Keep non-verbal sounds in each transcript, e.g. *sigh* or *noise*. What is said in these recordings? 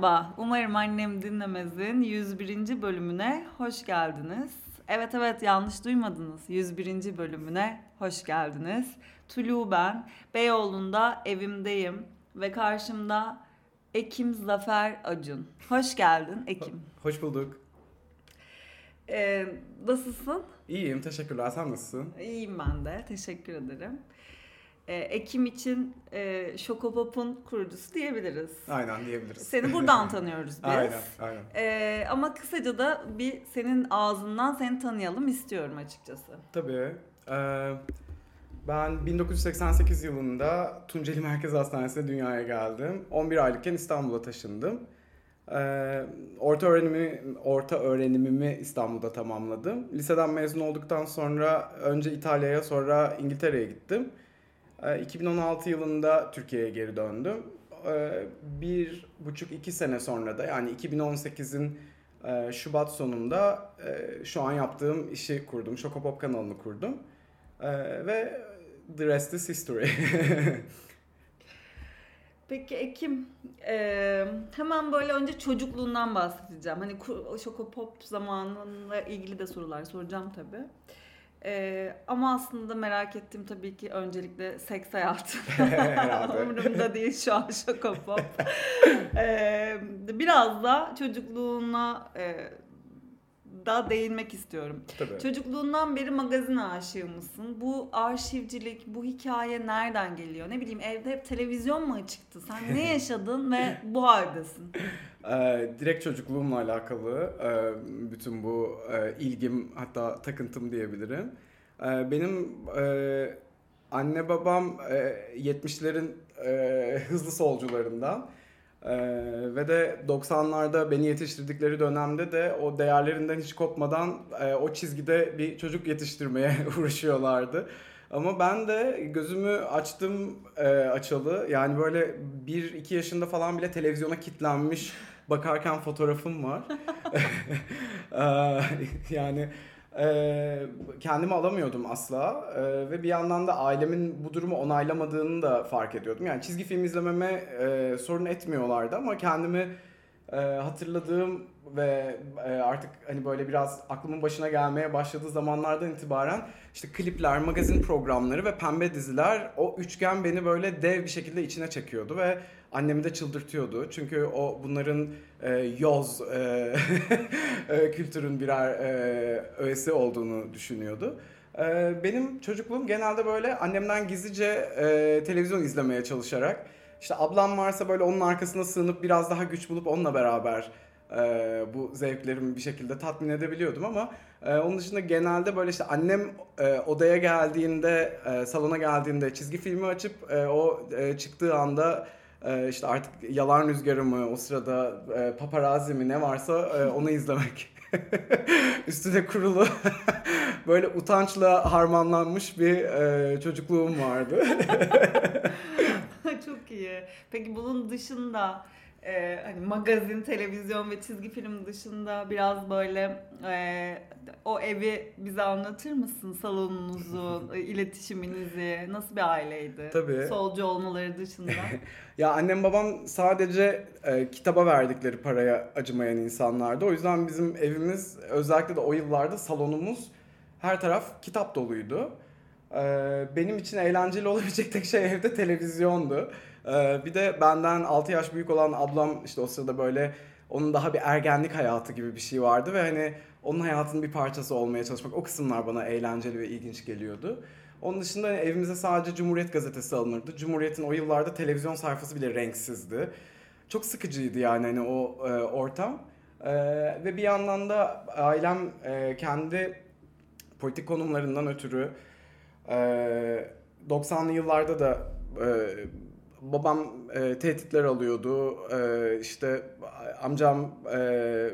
Merhaba, umarım annem dinlemezin 101. bölümüne hoş geldiniz. Evet evet yanlış duymadınız. 101. bölümüne hoş geldiniz. Tulu ben. Beyoğlu'nda evimdeyim ve karşımda Ekim Zafer Acun. Hoş geldin Ekim. Hoş bulduk. Ee, nasılsın? İyiyim, teşekkürler. Sen nasılsın? İyiyim ben de, teşekkür ederim. Ee, Ekim için e, Şokopop'un kurucusu diyebiliriz. Aynen diyebiliriz. Seni buradan *laughs* tanıyoruz biz. aynen, aynen. Ee, ama kısaca da bir senin ağzından seni tanıyalım istiyorum açıkçası. Tabii. Ee, ben 1988 yılında Tunceli Merkez Hastanesi'ne dünyaya geldim. 11 aylıkken İstanbul'a taşındım. Ee, orta öğrenimi orta öğrenimimi İstanbul'da tamamladım. Liseden mezun olduktan sonra önce İtalya'ya sonra İngiltere'ye gittim. Ee, 2016 yılında Türkiye'ye geri döndüm. Ee, bir buçuk iki sene sonra da yani 2018'in e, Şubat sonunda e, şu an yaptığım işi kurdum. Şokopop kanalını kurdum. Ee, ve the rest is history. *laughs* Peki Ekim, e, hemen böyle önce çocukluğundan bahsedeceğim. Hani Şokopop zamanıyla ilgili de sorular soracağım tabii. E, ama aslında merak ettiğim tabii ki öncelikle seks hayatı. *laughs* *laughs* Umurumda değil şu an Şokopop. *laughs* e, biraz da çocukluğuna e, da değinmek istiyorum. Tabii. Çocukluğundan beri magazin aşığı mısın? Bu arşivcilik, bu hikaye nereden geliyor? Ne bileyim evde hep televizyon mu çıktı? Sen ne yaşadın ve *clears throat* bu haldesin? Ee, direkt çocukluğumla alakalı e, bütün bu e, ilgim hatta takıntım diyebilirim. E, benim e, anne babam e, 70'lerin e, hızlı solcularından E, ve de 90'larda beni yetiştirdikleri dönemde de o değerlerinden hiç kopmadan o çizgide bir çocuk yetiştirmeye *laughs* uğraşıyorlardı. Ama ben de gözümü açtım e, açalı. Yani böyle 1-2 yaşında falan bile televizyona kilitlenmiş bakarken fotoğrafım var. *laughs* *laughs* Yani eee, kendimi alamıyordum asla Eee, ve bir yandan da ailemin bu durumu onaylamadığını da fark ediyordum. Yani çizgi film izlememe eee, sorun etmiyorlardı ama kendimi eee, hatırladığım ve eee, artık hani böyle biraz aklımın başına gelmeye başladığı zamanlardan itibaren işte klipler, magazin programları ve pembe diziler o üçgen beni böyle dev bir şekilde içine çekiyordu ve annemi de çıldırtıyordu. Çünkü o bunların e, yoz e, *laughs* e, kültürün birer e, öğesi olduğunu düşünüyordu. E, benim çocukluğum genelde böyle annemden gizlice e, televizyon izlemeye çalışarak işte ablam varsa böyle onun arkasına sığınıp biraz daha güç bulup onunla beraber e, bu zevklerimi bir şekilde tatmin edebiliyordum ama e, onun dışında genelde böyle işte annem e, odaya geldiğinde, e, salona geldiğinde çizgi filmi açıp e, o e, çıktığı anda e, işte artık yalan rüzgarı mı, o sırada e, paparazzi mi ne varsa e, onu *laughs* izlemek. *laughs* Üstüne kurulu *laughs* böyle utançla harmanlanmış bir e, çocukluğum vardı. Çok iyi. Peki bunun dışında e, hani magazin, televizyon ve çizgi film dışında biraz böyle e, o evi bize anlatır mısın? Salonunuzu, *laughs* e, iletişiminizi, nasıl bir aileydi? Tabii. Solcu olmaları dışında. *laughs* Ya annem babam sadece e, kitaba verdikleri paraya acımayan insanlardı. O yüzden bizim evimiz özellikle de o yıllarda salonumuz her taraf kitap doluydu. E, benim için eğlenceli olabilecek tek şey evde televizyondu. E, bir de benden 6 yaş büyük olan ablam işte o sırada böyle onun daha bir ergenlik hayatı gibi bir şey vardı ve hani onun hayatının bir parçası olmaya çalışmak o kısımlar bana eğlenceli ve ilginç geliyordu. Onun dışında hani evimize sadece Cumhuriyet gazetesi alınırdı. Cumhuriyet'in o yıllarda televizyon sayfası bile renksizdi. Çok sıkıcıydı yani hani o e, ortam. E, ve bir yandan da ailem e, kendi politik konumlarından ötürü e, 90'lı yıllarda da e, babam e, tehditler alıyordu. E, işte amcam e,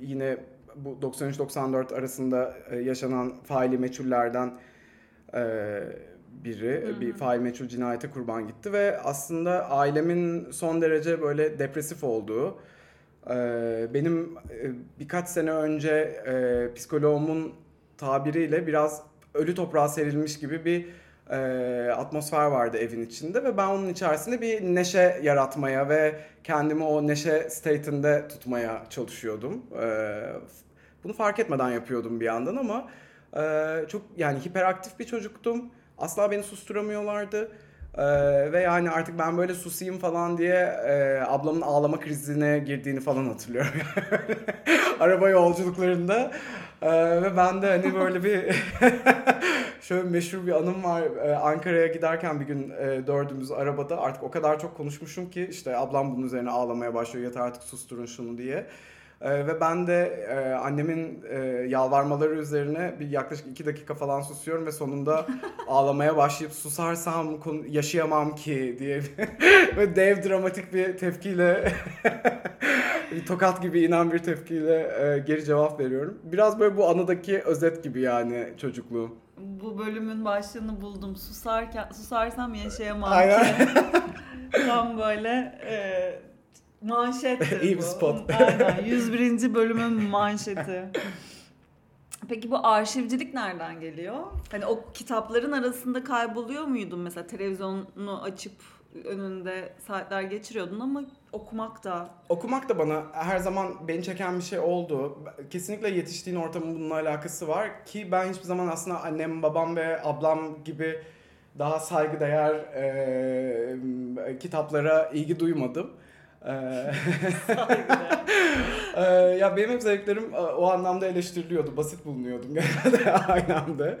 yine bu 93-94 arasında e, yaşanan faili meçhullerden e, biri Hı hı. bir fail meçhul cinayete kurban gitti ve aslında ailemin son derece böyle depresif olduğu e, benim e, birkaç sene önce e, psikoloğumun tabiriyle biraz ölü toprağa serilmiş gibi bir e, atmosfer vardı evin içinde ve ben onun içerisinde bir neşe yaratmaya ve kendimi o neşe state'inde tutmaya çalışıyordum. E, bunu fark etmeden yapıyordum bir yandan ama e, çok yani hiperaktif bir çocuktum. Asla beni susturamıyorlardı. Ee, ve yani artık ben böyle susayım falan diye e, ablamın ağlama krizine girdiğini falan hatırlıyorum. *laughs* Araba yolculuklarında. Ee, ve ben de hani böyle bir *laughs* şöyle meşhur bir anım var. Ee, Ankara'ya giderken bir gün e, dördümüz arabada artık o kadar çok konuşmuşum ki işte ablam bunun üzerine ağlamaya başlıyor yeter artık susturun şunu diye. Ee, ve ben de e, annemin e, yalvarmaları üzerine bir yaklaşık iki dakika falan susuyorum ve sonunda *laughs* ağlamaya başlayıp susarsam yaşayamam ki diye ve *laughs* dev dramatik bir tepkiyle *laughs* bir tokat gibi inen bir tepkiyle e, geri cevap veriyorum. Biraz böyle bu anıdaki özet gibi yani çocukluğum. Bu bölümün başlığını buldum. Susarken susarsam yaşayamam Aynen. ki. Tam böyle e, Manşettir *laughs* İyi bir spot. Aynen. *laughs* 101. bölümün manşeti. Peki bu arşivcilik nereden geliyor? Hani o kitapların arasında kayboluyor muydun mesela televizyonu açıp önünde saatler geçiriyordun ama okumak da okumak da bana her zaman beni çeken bir şey oldu. Kesinlikle yetiştiğin ortamın bununla alakası var ki ben hiçbir zaman aslında annem, babam ve ablam gibi daha saygıdeğer e, kitaplara ilgi duymadım. Ee, *laughs* ee, ya benim hep zevklerim e, o anlamda eleştiriliyordu. Basit bulunuyordum *laughs* genelde aynı anda.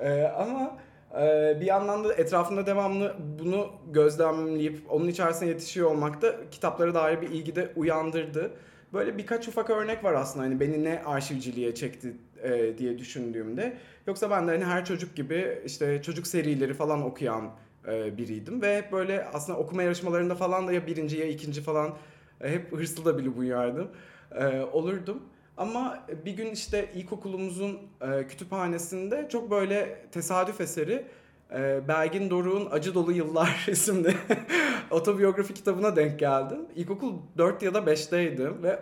Ee, ama e, bir yandan da etrafında devamlı bunu gözlemleyip onun içerisine yetişiyor olmak da kitaplara dair bir ilgi de uyandırdı. Böyle birkaç ufak örnek var aslında hani beni ne arşivciliğe çekti e, diye düşündüğümde. Yoksa ben de hani her çocuk gibi işte çocuk serileri falan okuyan biriydim ve hep böyle aslında okuma yarışmalarında falan da ya birinci ya ikinci falan e, hep hırslı da bile buyardım e, olurdum. Ama bir gün işte ilkokulumuzun e, kütüphanesinde çok böyle tesadüf eseri e, Belgin Doruk'un Acı Dolu Yıllar *laughs* isimli *laughs* otobiyografi kitabına denk geldim. İlkokul 4 ya da 5'teydim ve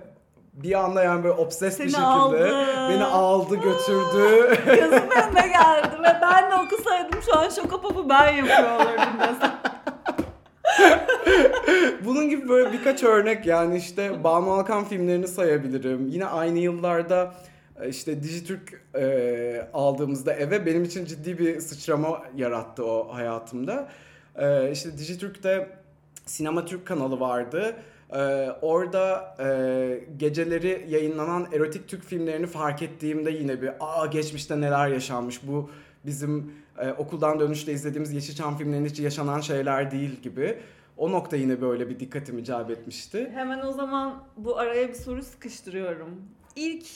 bir anda yani böyle obses Seni bir şekilde aldı. beni aldı götürdü. Gözüm önüne geldi ve ben de okusaydım şu an şoka popu ben yapıyor olurdum mesela. *laughs* Bunun gibi böyle birkaç örnek yani işte Banu Alkan filmlerini sayabilirim. Yine aynı yıllarda e, işte Dijitürk e, aldığımızda eve benim için ciddi bir sıçrama yarattı o hayatımda. E, işte Dijitürk'te Sinema Türk kanalı vardı. Ee, orada e, geceleri yayınlanan erotik Türk filmlerini fark ettiğimde yine bir aa geçmişte neler yaşanmış bu bizim e, okuldan dönüşte izlediğimiz Yeşilçam filmlerinde hiç yaşanan şeyler değil gibi. O nokta yine böyle bir dikkatimi celbetmişti. Hemen o zaman bu araya bir soru sıkıştırıyorum. İlk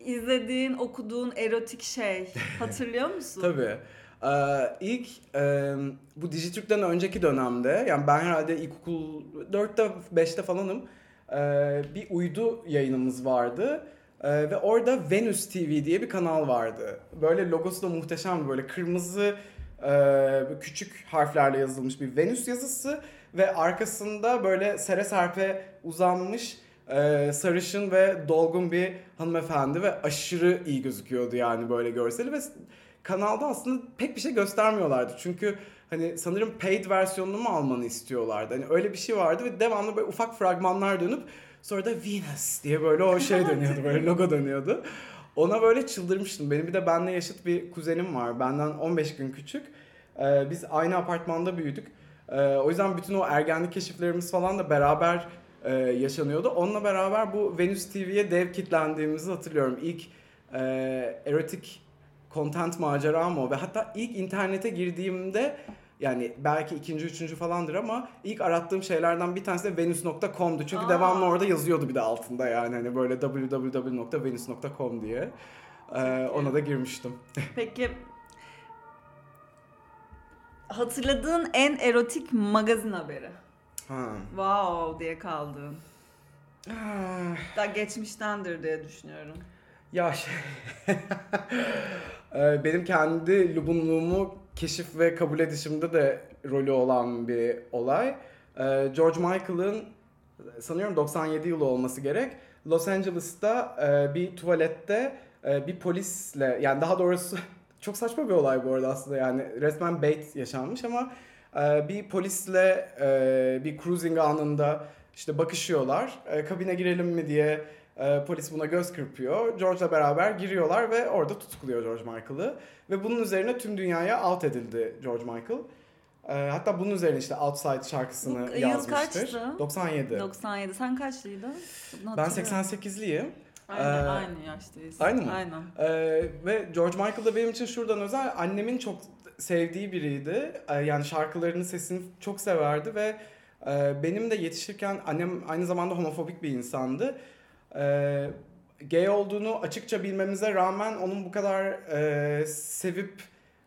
izlediğin, okuduğun erotik şey *laughs* hatırlıyor musun? Tabii. Ee, ilk e, bu Dijitürk'ten önceki dönemde yani ben herhalde ilkokul 4'te 5'te falanım e, bir uydu yayınımız vardı. E, ve orada Venus TV diye bir kanal vardı. Böyle logosu da muhteşem böyle kırmızı e, küçük harflerle yazılmış bir Venüs yazısı ve arkasında böyle sere serpe uzanmış e, sarışın ve dolgun bir hanımefendi ve aşırı iyi gözüküyordu yani böyle görseli ve kanalda aslında pek bir şey göstermiyorlardı. Çünkü hani sanırım paid versiyonunu mu almanı istiyorlardı. Hani öyle bir şey vardı ve devamlı böyle ufak fragmanlar dönüp sonra da Venus diye böyle o şey *laughs* dönüyordu böyle logo dönüyordu. Ona böyle çıldırmıştım. Benim bir de benle yaşıt bir kuzenim var. Benden 15 gün küçük. Ee, biz aynı apartmanda büyüdük. Ee, o yüzden bütün o ergenlik keşiflerimiz falan da beraber e, yaşanıyordu. Onunla beraber bu Venus TV'ye dev kitlendiğimizi hatırlıyorum. İlk e, erotik content maceram o ve hatta ilk internete girdiğimde yani belki ikinci, üçüncü falandır ama ilk arattığım şeylerden bir tanesi de venus.com'du. Çünkü Aa. devamlı orada yazıyordu bir de altında yani hani böyle www.venus.com diye. Ee, ona da girmiştim. *laughs* Peki hatırladığın en erotik magazin haberi? Ha. Wow diye kaldığın. Ah. Daha geçmiştendir diye düşünüyorum. Ya şey... *laughs* Ee, benim kendi lubunluğumu keşif ve kabul edişimde de rolü olan bir olay. Ee, George Michael'ın sanıyorum 97 yılı olması gerek. Los Angeles'ta e, bir tuvalette e, bir polisle yani daha doğrusu *laughs* çok saçma bir olay bu arada aslında yani resmen bait yaşanmış ama e, bir polisle bir cruising anında işte bakışıyorlar. Kabine girelim mi diye e, polis buna göz kırpıyor. George'la beraber giriyorlar ve orada tutukluyor George Michael'ı. Ve bunun üzerine tüm dünyaya out edildi George Michael. E, hatta bunun üzerine işte Outside şarkısını Bu yıl yazmıştır. kaçtı? 97. 97. Sen kaçlıydın? Ben hatırlıyorum. 88'liyim. Aynen, Ee, aynı yaştayız. aynı mı? Aynen. Ee, ve George Michael da benim için şuradan özel. Annemin çok sevdiği biriydi. Ee, yani şarkılarının sesini çok severdi ve e, benim de yetişirken annem aynı zamanda homofobik bir insandı. Ee, gay olduğunu açıkça bilmemize rağmen onun bu kadar e, sevip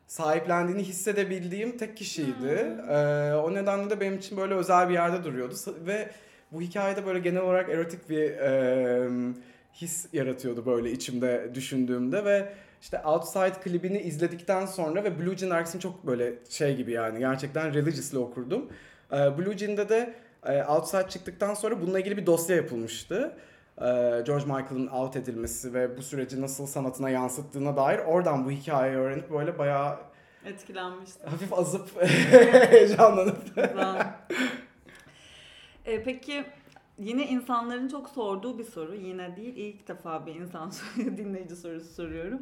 sahiplendiğini hissedebildiğim tek kişiydi. Ee, o nedenle de benim için böyle özel bir yerde duruyordu ve bu hikayede böyle genel olarak erotik bir e, his yaratıyordu böyle içimde düşündüğümde ve işte Outside klibini izledikten sonra ve Blue Jean Arcs'ini çok böyle şey gibi yani gerçekten religiously okurdum. Ee, Blue Jean'de de e, Outside çıktıktan sonra bununla ilgili bir dosya yapılmıştı. Ee, George Michael'ın out edilmesi ve bu süreci nasıl sanatına yansıttığına dair oradan bu hikayeyi öğrenip böyle bayağı Etkilenmiştim. hafif azıp *laughs* heyecanlanıp. E, peki yine insanların çok sorduğu bir soru. Yine değil ilk defa bir insan *laughs* dinleyici sorusu soruyorum.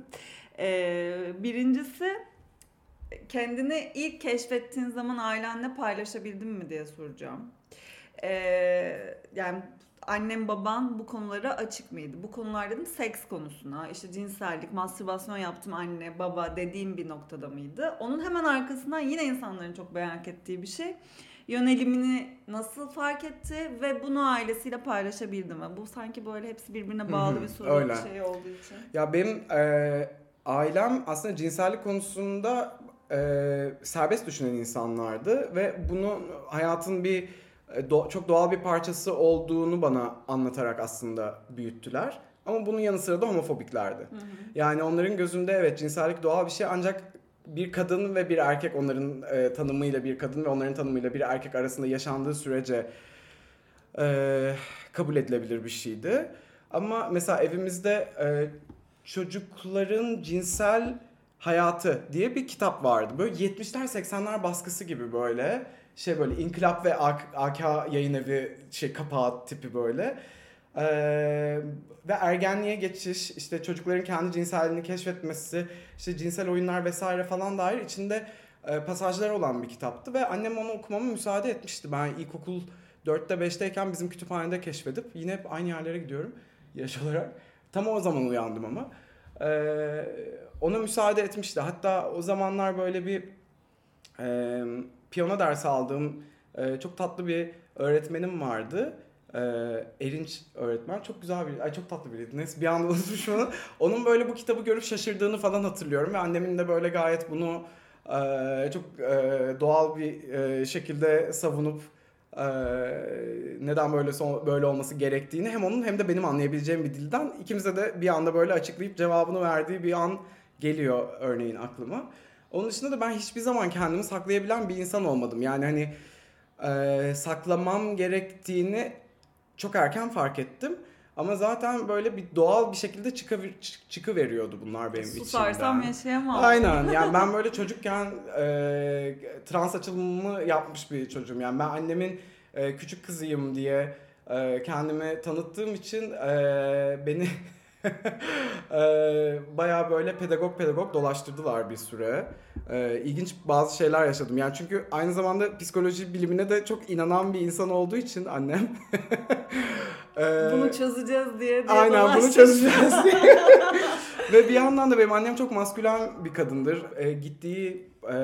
E, birincisi kendini ilk keşfettiğin zaman ailenle paylaşabildin mi diye soracağım. E, yani annem baban bu konulara açık mıydı? Bu konular dedim seks konusuna, işte cinsellik, mastürbasyon yaptım anne, baba dediğim bir noktada mıydı? Onun hemen arkasından yine insanların çok merak ettiği bir şey. Yönelimini nasıl fark etti ve bunu ailesiyle paylaşabildi mi? Bu sanki böyle hepsi birbirine bağlı bir soru öyle. bir şey olduğu için. Ya benim e, ailem aslında cinsellik konusunda e, serbest düşünen insanlardı ve bunu hayatın bir do- çok doğal bir parçası olduğunu bana anlatarak aslında büyüttüler. Ama bunun yanı sıra da homofobiklerdi. Hı hı. Yani onların gözünde evet cinsellik doğal bir şey ancak bir kadın ve bir erkek onların e, tanımıyla bir kadın ve onların tanımıyla bir erkek arasında yaşandığı sürece e, kabul edilebilir bir şeydi. Ama mesela evimizde e, çocukların cinsel hayatı diye bir kitap vardı. Böyle 70'ler 80'ler baskısı gibi böyle şey böyle İnkılap ve AK, AK yayın evi şey kapağı tipi böyle. Ee, ve ergenliğe geçiş, işte çocukların kendi cinselliğini keşfetmesi, işte cinsel oyunlar vesaire falan dair içinde e, pasajlar olan bir kitaptı ve annem onu okumama müsaade etmişti. Ben ilkokul 4'te 5'teyken bizim kütüphanede keşfedip yine hep aynı yerlere gidiyorum yaş *laughs* olarak. Tam o zaman uyandım ama. Ee, ona müsaade etmişti. Hatta o zamanlar böyle bir e, piyano dersi aldığım e, çok tatlı bir öğretmenim vardı. E, Erinç öğretmen. Çok güzel bir, ay çok tatlı biriydi. Neyse bir anda *laughs* unutmuşum onu. Onun böyle bu kitabı görüp şaşırdığını falan hatırlıyorum. Ve annemin de böyle gayet bunu e, çok e, doğal bir e, şekilde savunup e, neden böyle son, böyle olması gerektiğini hem onun hem de benim anlayabileceğim bir dilden ikimize de bir anda böyle açıklayıp cevabını verdiği bir an geliyor örneğin aklıma. Onun dışında da ben hiçbir zaman kendimi saklayabilen bir insan olmadım. Yani hani e, saklamam gerektiğini çok erken fark ettim. Ama zaten böyle bir doğal bir şekilde çıkıver, çık- çıkıveriyordu bunlar benim Susarsam içimden. yaşayamam. Aynen *laughs* yani ben böyle çocukken e, trans açılımı yapmış bir çocuğum. Yani ben annemin e, küçük kızıyım diye e, kendimi tanıttığım için e, beni *laughs* bayağı böyle pedagog pedagog dolaştırdılar bir süre. İlginç bazı şeyler yaşadım. Yani çünkü aynı zamanda psikoloji bilimine de çok inanan bir insan olduğu için annem. *laughs* Bunu çözeceğiz diye diye Aynen bunu çözeceğiz diye. *laughs* Ve bir yandan da benim annem çok maskülen bir kadındır. E, gittiği e,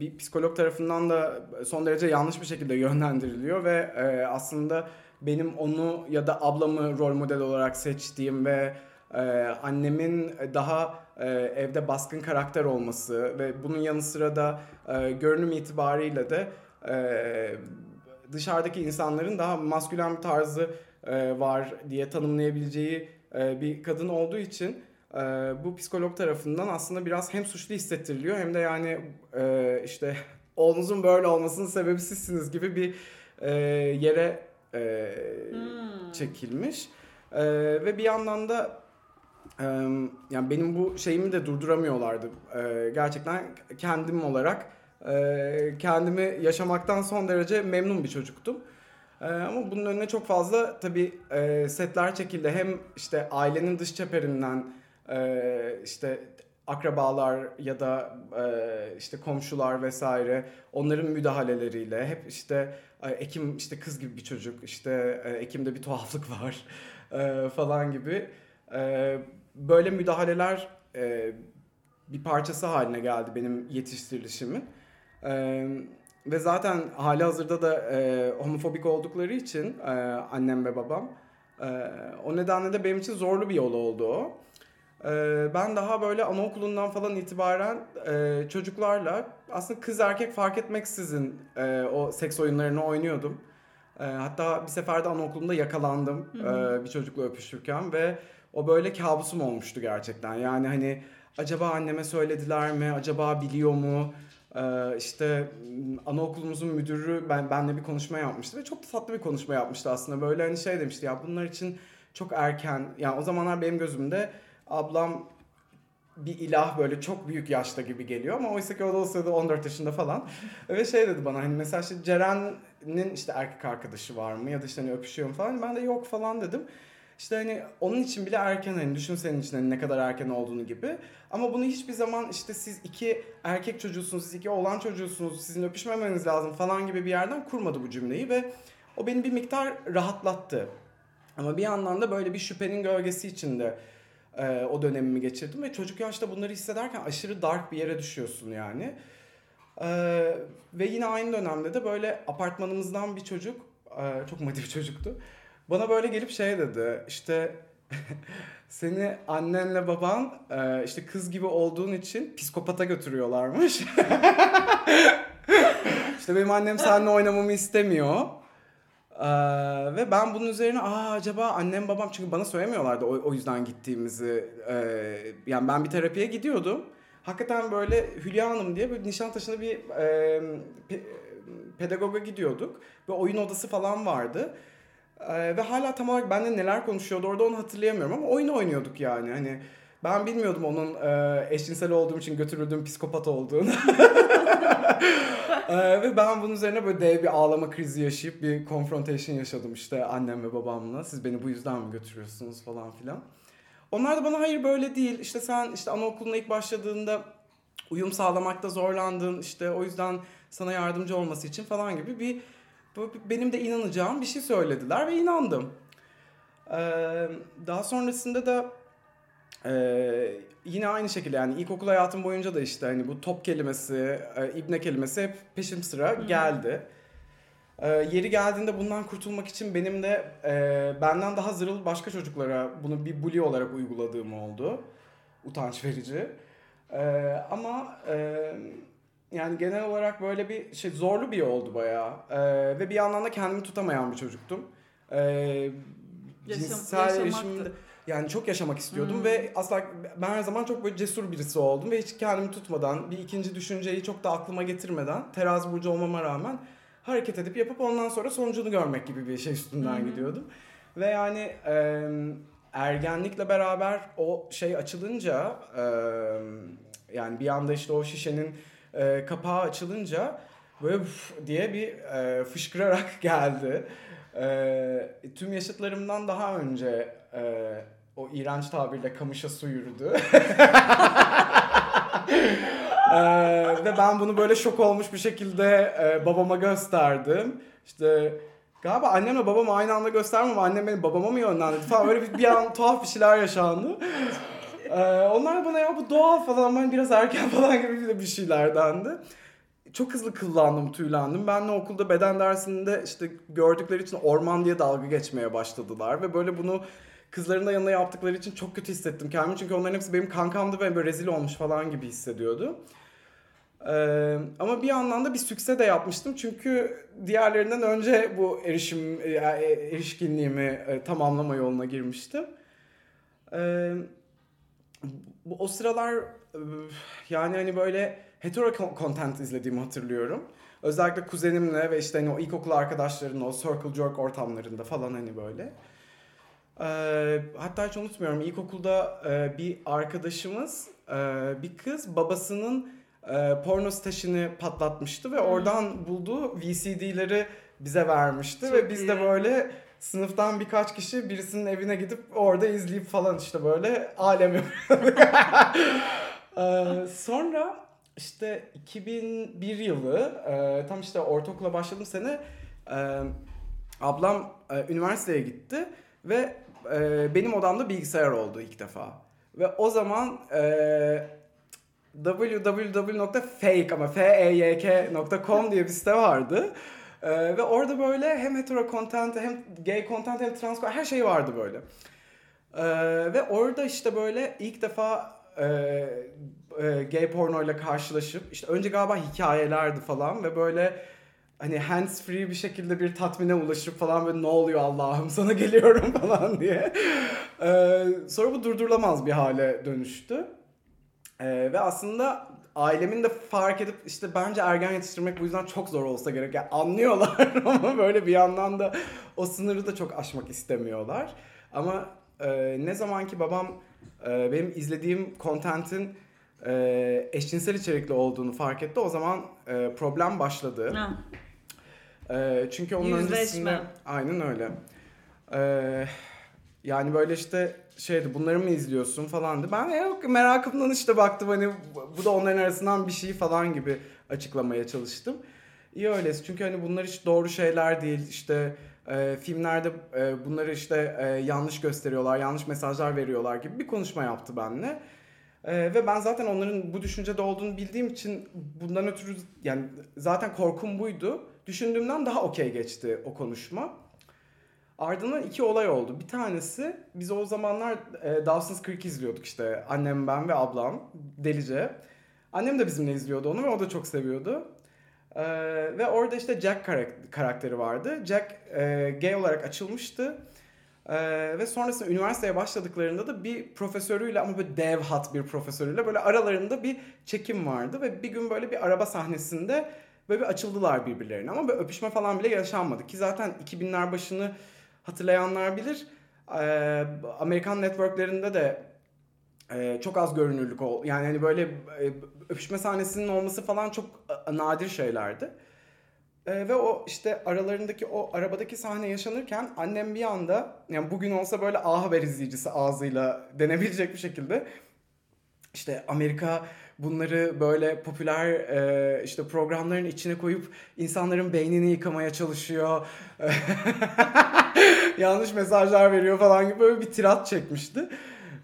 bir psikolog tarafından da son derece yanlış bir şekilde yönlendiriliyor ve e, aslında benim onu ya da ablamı rol model olarak seçtiğim ve e, annemin daha e, evde baskın karakter olması ve bunun yanı sıra da e, görünüm itibariyle de e, dışarıdaki insanların daha maskülen bir tarzı e, var diye tanımlayabileceği e, bir kadın olduğu için e, bu psikolog tarafından aslında biraz hem suçlu hissettiriliyor hem de yani e, işte *laughs* oğlunuzun böyle olmasının sebebi sizsiniz gibi bir e, yere e, Hmm. çekilmiş. E, ve bir yandan da yani benim bu şeyimi de durduramıyorlardı. Gerçekten kendim olarak kendimi yaşamaktan son derece memnun bir çocuktum. Ama bunun önüne çok fazla tabii setler çekildi. Hem işte ailenin dış çeperinden işte akrabalar ya da işte komşular vesaire onların müdahaleleriyle hep işte Ekim işte kız gibi bir çocuk işte Ekim'de bir tuhaflık var *laughs* falan gibi böyle müdahaleler e, bir parçası haline geldi benim yetiştirilişimin. E, ve zaten hali hazırda da e, homofobik oldukları için e, annem ve babam e, o nedenle de benim için zorlu bir yol oldu o. E, ben daha böyle anaokulundan falan itibaren e, çocuklarla aslında kız erkek fark etmeksizin e, o seks oyunlarını oynuyordum. E, hatta bir seferde anaokulunda yakalandım e, bir çocukla öpüşürken ve o böyle kabusum olmuştu gerçekten. Yani hani acaba anneme söylediler mi? Acaba biliyor mu? Ee, işte anaokulumuzun müdürü ben benle bir konuşma yapmıştı ve çok tatlı bir konuşma yapmıştı aslında. Böyle hani şey demişti ya bunlar için çok erken. Yani o zamanlar benim gözümde ablam bir ilah böyle çok büyük yaşta gibi geliyor ama oysa ki o da o sırada 14 yaşında falan. *laughs* Ve şey dedi bana hani mesela işte Ceren'in işte erkek arkadaşı var mı ya da işte hani öpüşüyorum falan. Ben de yok falan dedim. İşte hani onun için bile erken hani düşün senin için hani ne kadar erken olduğunu gibi. Ama bunu hiçbir zaman işte siz iki erkek çocuğusunuz, siz iki oğlan çocuğusunuz, sizin öpüşmemeniz lazım falan gibi bir yerden kurmadı bu cümleyi ve o beni bir miktar rahatlattı. Ama bir yandan da böyle bir şüphenin gölgesi içinde e, o dönemimi geçirdim ve çocuk yaşta bunları hissederken aşırı dark bir yere düşüyorsun yani. E, ve yine aynı dönemde de böyle apartmanımızdan bir çocuk, e, çok bir çocuktu bana böyle gelip şey dedi işte *laughs* seni annenle baban e, işte kız gibi olduğun için psikopata götürüyorlarmış. *laughs* İşte benim annem seninle oynamamı istemiyor. Ee, ve ben bunun üzerine aa acaba annem babam çünkü bana söylemiyorlardı o, o yüzden gittiğimizi. Ee, yani ben bir terapiye gidiyordum. Hakikaten böyle Hülya Hanım diye bir Nişantaşı'nda bir e, pe, pedagoga gidiyorduk. Ve oyun odası falan vardı. Ee, ve hala tam olarak bende neler konuşuyordu orada onu hatırlayamıyorum ama oyun oynuyorduk yani. Hani ben bilmiyordum onun e, eşcinsel olduğum için götürüldüğüm psikopat olduğunu. *laughs* e, ve ben bunun üzerine böyle dev bir ağlama krizi yaşayıp bir confrontation yaşadım işte annem ve babamla. Siz beni bu yüzden mi götürüyorsunuz falan filan. Onlar da bana hayır böyle değil. İşte sen işte anaokuluna ilk başladığında uyum sağlamakta zorlandın. İşte o yüzden sana yardımcı olması için falan gibi bir bu benim de inanacağım bir şey söylediler ve inandım. Ee, daha sonrasında da e, yine aynı şekilde yani ilkokul hayatım boyunca da işte hani bu top kelimesi, e, ibne kelimesi hep peşim sıra geldi. E, yeri geldiğinde bundan kurtulmak için benim de e, benden daha zırıl başka çocuklara bunu bir bully olarak uyguladığım oldu. Utanç verici. E, ama e, yani genel olarak böyle bir şey zorlu bir yoldu bayağı. Ee, ve bir yandan da kendimi tutamayan bir çocuktum. Ee, Yaşam, cinsel erişimde yani çok yaşamak istiyordum hmm. ve asla ben her zaman çok böyle cesur birisi oldum ve hiç kendimi tutmadan bir ikinci düşünceyi çok da aklıma getirmeden terazi burcu olmama rağmen hareket edip yapıp ondan sonra sonucunu görmek gibi bir şey üstünden hmm. gidiyordum. Ve yani e, ergenlikle beraber o şey açılınca e, yani bir anda işte o şişenin e, kapağı açılınca böyle diye bir e, fışkırarak *laughs* geldi. E, tüm yaşıtlarımdan daha önce e, o iğrenç tabirle kamışa su yürüdü. ee, *laughs* ve ben bunu böyle şok olmuş bir şekilde e, babama gösterdim. İşte galiba annemle babam aynı anda göstermem annem beni babama mı yönlendirdi falan böyle bir, bir an tuhaf bir şeyler yaşandı. Ee, onlar bana ya bu doğal falan ben biraz erken *laughs* falan gibi bir şeylerdendi. Çok hızlı kıllandım, tüylendim. Ben de okulda beden dersinde işte gördükleri için orman diye dalga geçmeye başladılar. Ve böyle bunu kızların da yanında yaptıkları için çok kötü hissettim kendimi. Çünkü onların hepsi benim kankamdı ve böyle rezil olmuş falan gibi hissediyordu. Ee, ama bir yandan da bir sükse de yapmıştım. Çünkü diğerlerinden önce bu erişim e, erişkinliğimi e, tamamlama yoluna girmiştim. Ee, bu o sıralar yani hani böyle hetero content izlediğimi hatırlıyorum. Özellikle kuzenimle ve işte hani o ilkokul arkadaşlarının o circle jerk ortamlarında falan hani böyle. Ee, hatta hiç unutmuyorum ilkokulda e, bir arkadaşımız e, bir kız babasının e, porno stajını patlatmıştı ve oradan bulduğu VCD'leri bize vermişti Çok ve biz de böyle sınıftan birkaç kişi birisinin evine gidip orada izleyip falan işte böyle alem yapıyorduk. *laughs* Ee, sonra işte 2001 yılı e, tam işte ortaokula başladığım sene e, ablam e, üniversiteye gitti ve e, benim odamda bilgisayar oldu ilk defa. Ve o zaman e, www.fake ama feyk.com diye bir site vardı. E, ve orada böyle hem hetero content hem gay content hem trans her şey vardı böyle. E, ve orada işte böyle ilk defa e, e, gay pornoyla karşılaşıp işte önce galiba hikayelerdi falan ve böyle hani hands free bir şekilde bir tatmine ulaşıp falan böyle ne oluyor Allah'ım *laughs* sana geliyorum *laughs* falan diye. Ee, sonra bu durdurulamaz bir hale dönüştü. Ee, ve aslında ailemin de fark edip işte bence ergen yetiştirmek bu yüzden çok zor olsa gerek. Yani anlıyorlar *laughs* ama böyle bir yandan da o sınırı da çok aşmak istemiyorlar. Ama e, ne zaman ki babam e, benim izlediğim contentin e, eşcinsel içerikli olduğunu fark etti o zaman e, problem başladı. Ha. Ee, çünkü onun Yüzleşme. öncesinde aynen öyle. Ee, yani böyle işte şeydi bunları mı izliyorsun falandı. Ben "E, yok merakımdan işte baktım hani bu da onların arasından bir şey falan gibi açıklamaya çalıştım. İyi öylesi çünkü hani bunlar hiç doğru şeyler değil işte e, filmlerde e, bunları işte e, yanlış gösteriyorlar, yanlış mesajlar veriyorlar gibi bir konuşma yaptı benimle. Ee, ve ben zaten onların bu düşüncede olduğunu bildiğim için bundan ötürü yani zaten korkum buydu. Düşündüğümden daha okey geçti o konuşma. Ardından iki olay oldu. Bir tanesi biz o zamanlar e, Dawson's Creek izliyorduk işte annem ben ve ablam delice. Annem de bizimle izliyordu onu ve o da çok seviyordu. Ee, ve orada işte Jack karak- karakteri vardı. Jack e, gay olarak açılmıştı. Ee, ve sonrasında üniversiteye başladıklarında da bir profesörüyle ama böyle dev hat bir profesörüyle böyle aralarında bir çekim vardı ve bir gün böyle bir araba sahnesinde böyle bir açıldılar birbirlerine ama böyle öpüşme falan bile yaşanmadı ki zaten 2000'ler başını hatırlayanlar bilir. Ee, Amerikan networklerinde de e, çok az görünürlük ol. Yani hani böyle e, öpüşme sahnesinin olması falan çok e, nadir şeylerdi. Ee, ve o işte aralarındaki o arabadaki sahne yaşanırken annem bir anda yani bugün olsa böyle A Haber izleyicisi ağzıyla denebilecek bir şekilde işte Amerika bunları böyle popüler e, işte programların içine koyup insanların beynini yıkamaya çalışıyor. *laughs* Yanlış mesajlar veriyor falan gibi böyle bir tirat çekmişti.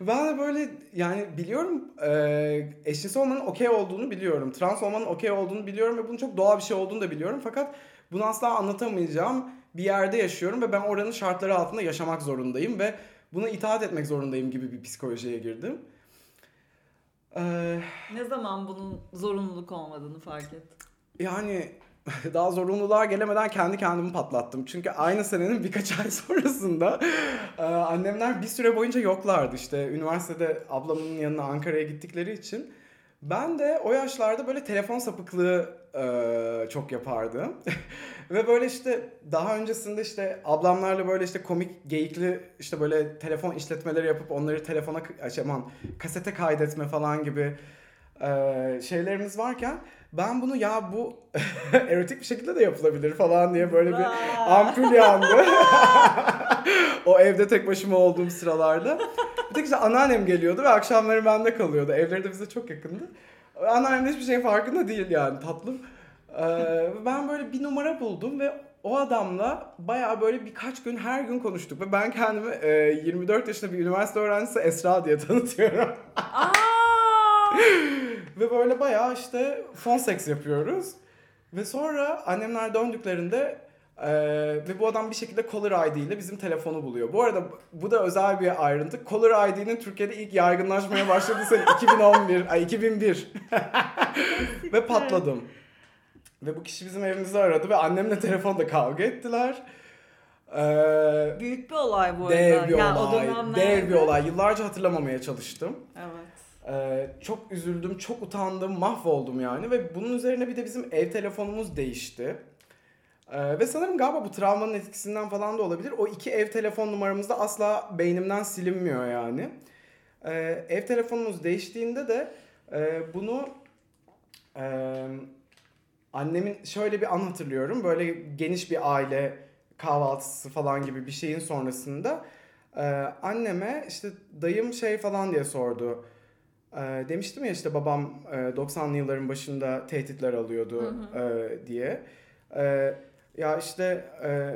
Ben de böyle yani biliyorum e, eşcinsel olmanın okey olduğunu biliyorum. Trans olmanın okey olduğunu biliyorum ve bunun çok doğal bir şey olduğunu da biliyorum. Fakat bunu asla anlatamayacağım bir yerde yaşıyorum ve ben oranın şartları altında yaşamak zorundayım ve buna itaat etmek zorundayım gibi bir psikolojiye girdim. Ee, Ne zaman bunun zorunluluk olmadığını fark ettin? yani *laughs* daha zorunluluğa gelemeden kendi kendimi patlattım. Çünkü aynı senenin birkaç *laughs* ay sonrasında e, annemler bir süre boyunca yoklardı. İşte üniversitede ablamın yanına Ankara'ya gittikleri için. Ben de o yaşlarda böyle telefon sapıklığı e, çok yapardım. *laughs* Ve böyle işte daha öncesinde işte ablamlarla böyle işte komik geyikli işte böyle telefon işletmeleri yapıp onları telefona şey, aman kasete kaydetme falan gibi e, şeylerimiz varken ben bunu ya bu *laughs* erotik bir şekilde de yapılabilir falan diye böyle bir ampul yandı. *laughs* o evde tek başıma olduğum sıralarda. Bir tek işte anneannem geliyordu ve akşamları bende kalıyordu. Evleri de bize çok yakındı. Anneannem de hiçbir şeyin farkında değil yani tatlım. Ee, ben böyle bir numara buldum ve o adamla bayağı böyle birkaç gün her gün konuştuk. Ve ben kendimi e, 24 yaşında bir üniversite öğrencisi Esra diye tanıtıyorum. *laughs* Ve böyle bayağı işte fon seks yapıyoruz. Ve sonra annemler döndüklerinde e, ve bu adam bir şekilde Caller ID ile bizim telefonu buluyor. Bu arada bu da özel bir ayrıntı. Caller ID'nin Türkiye'de ilk yaygınlaşmaya başladığı sene *laughs* 2011, ay 2001. ve patladım. Ve bu kişi bizim evimizi aradı ve annemle telefonda kavga ettiler. Ee, Büyük bir olay bu arada. dev bir Yani olay. Dev bir olay. Yıllarca hatırlamamaya çalıştım. Evet. Ee, çok üzüldüm, çok utandım, mahvoldum yani ve bunun üzerine bir de bizim ev telefonumuz değişti. Ee, ve sanırım galiba bu travmanın etkisinden falan da olabilir. O iki ev telefon numaramızda asla beynimden silinmiyor yani. Ee, ev telefonumuz değiştiğinde de e, bunu e, annemin şöyle bir an hatırlıyorum. Böyle geniş bir aile kahvaltısı falan gibi bir şeyin sonrasında e, anneme işte dayım şey falan diye sordu. E, demiştim ya işte babam e, 90'lı yılların başında tehditler alıyordu Hı E, diye. E, ya işte e,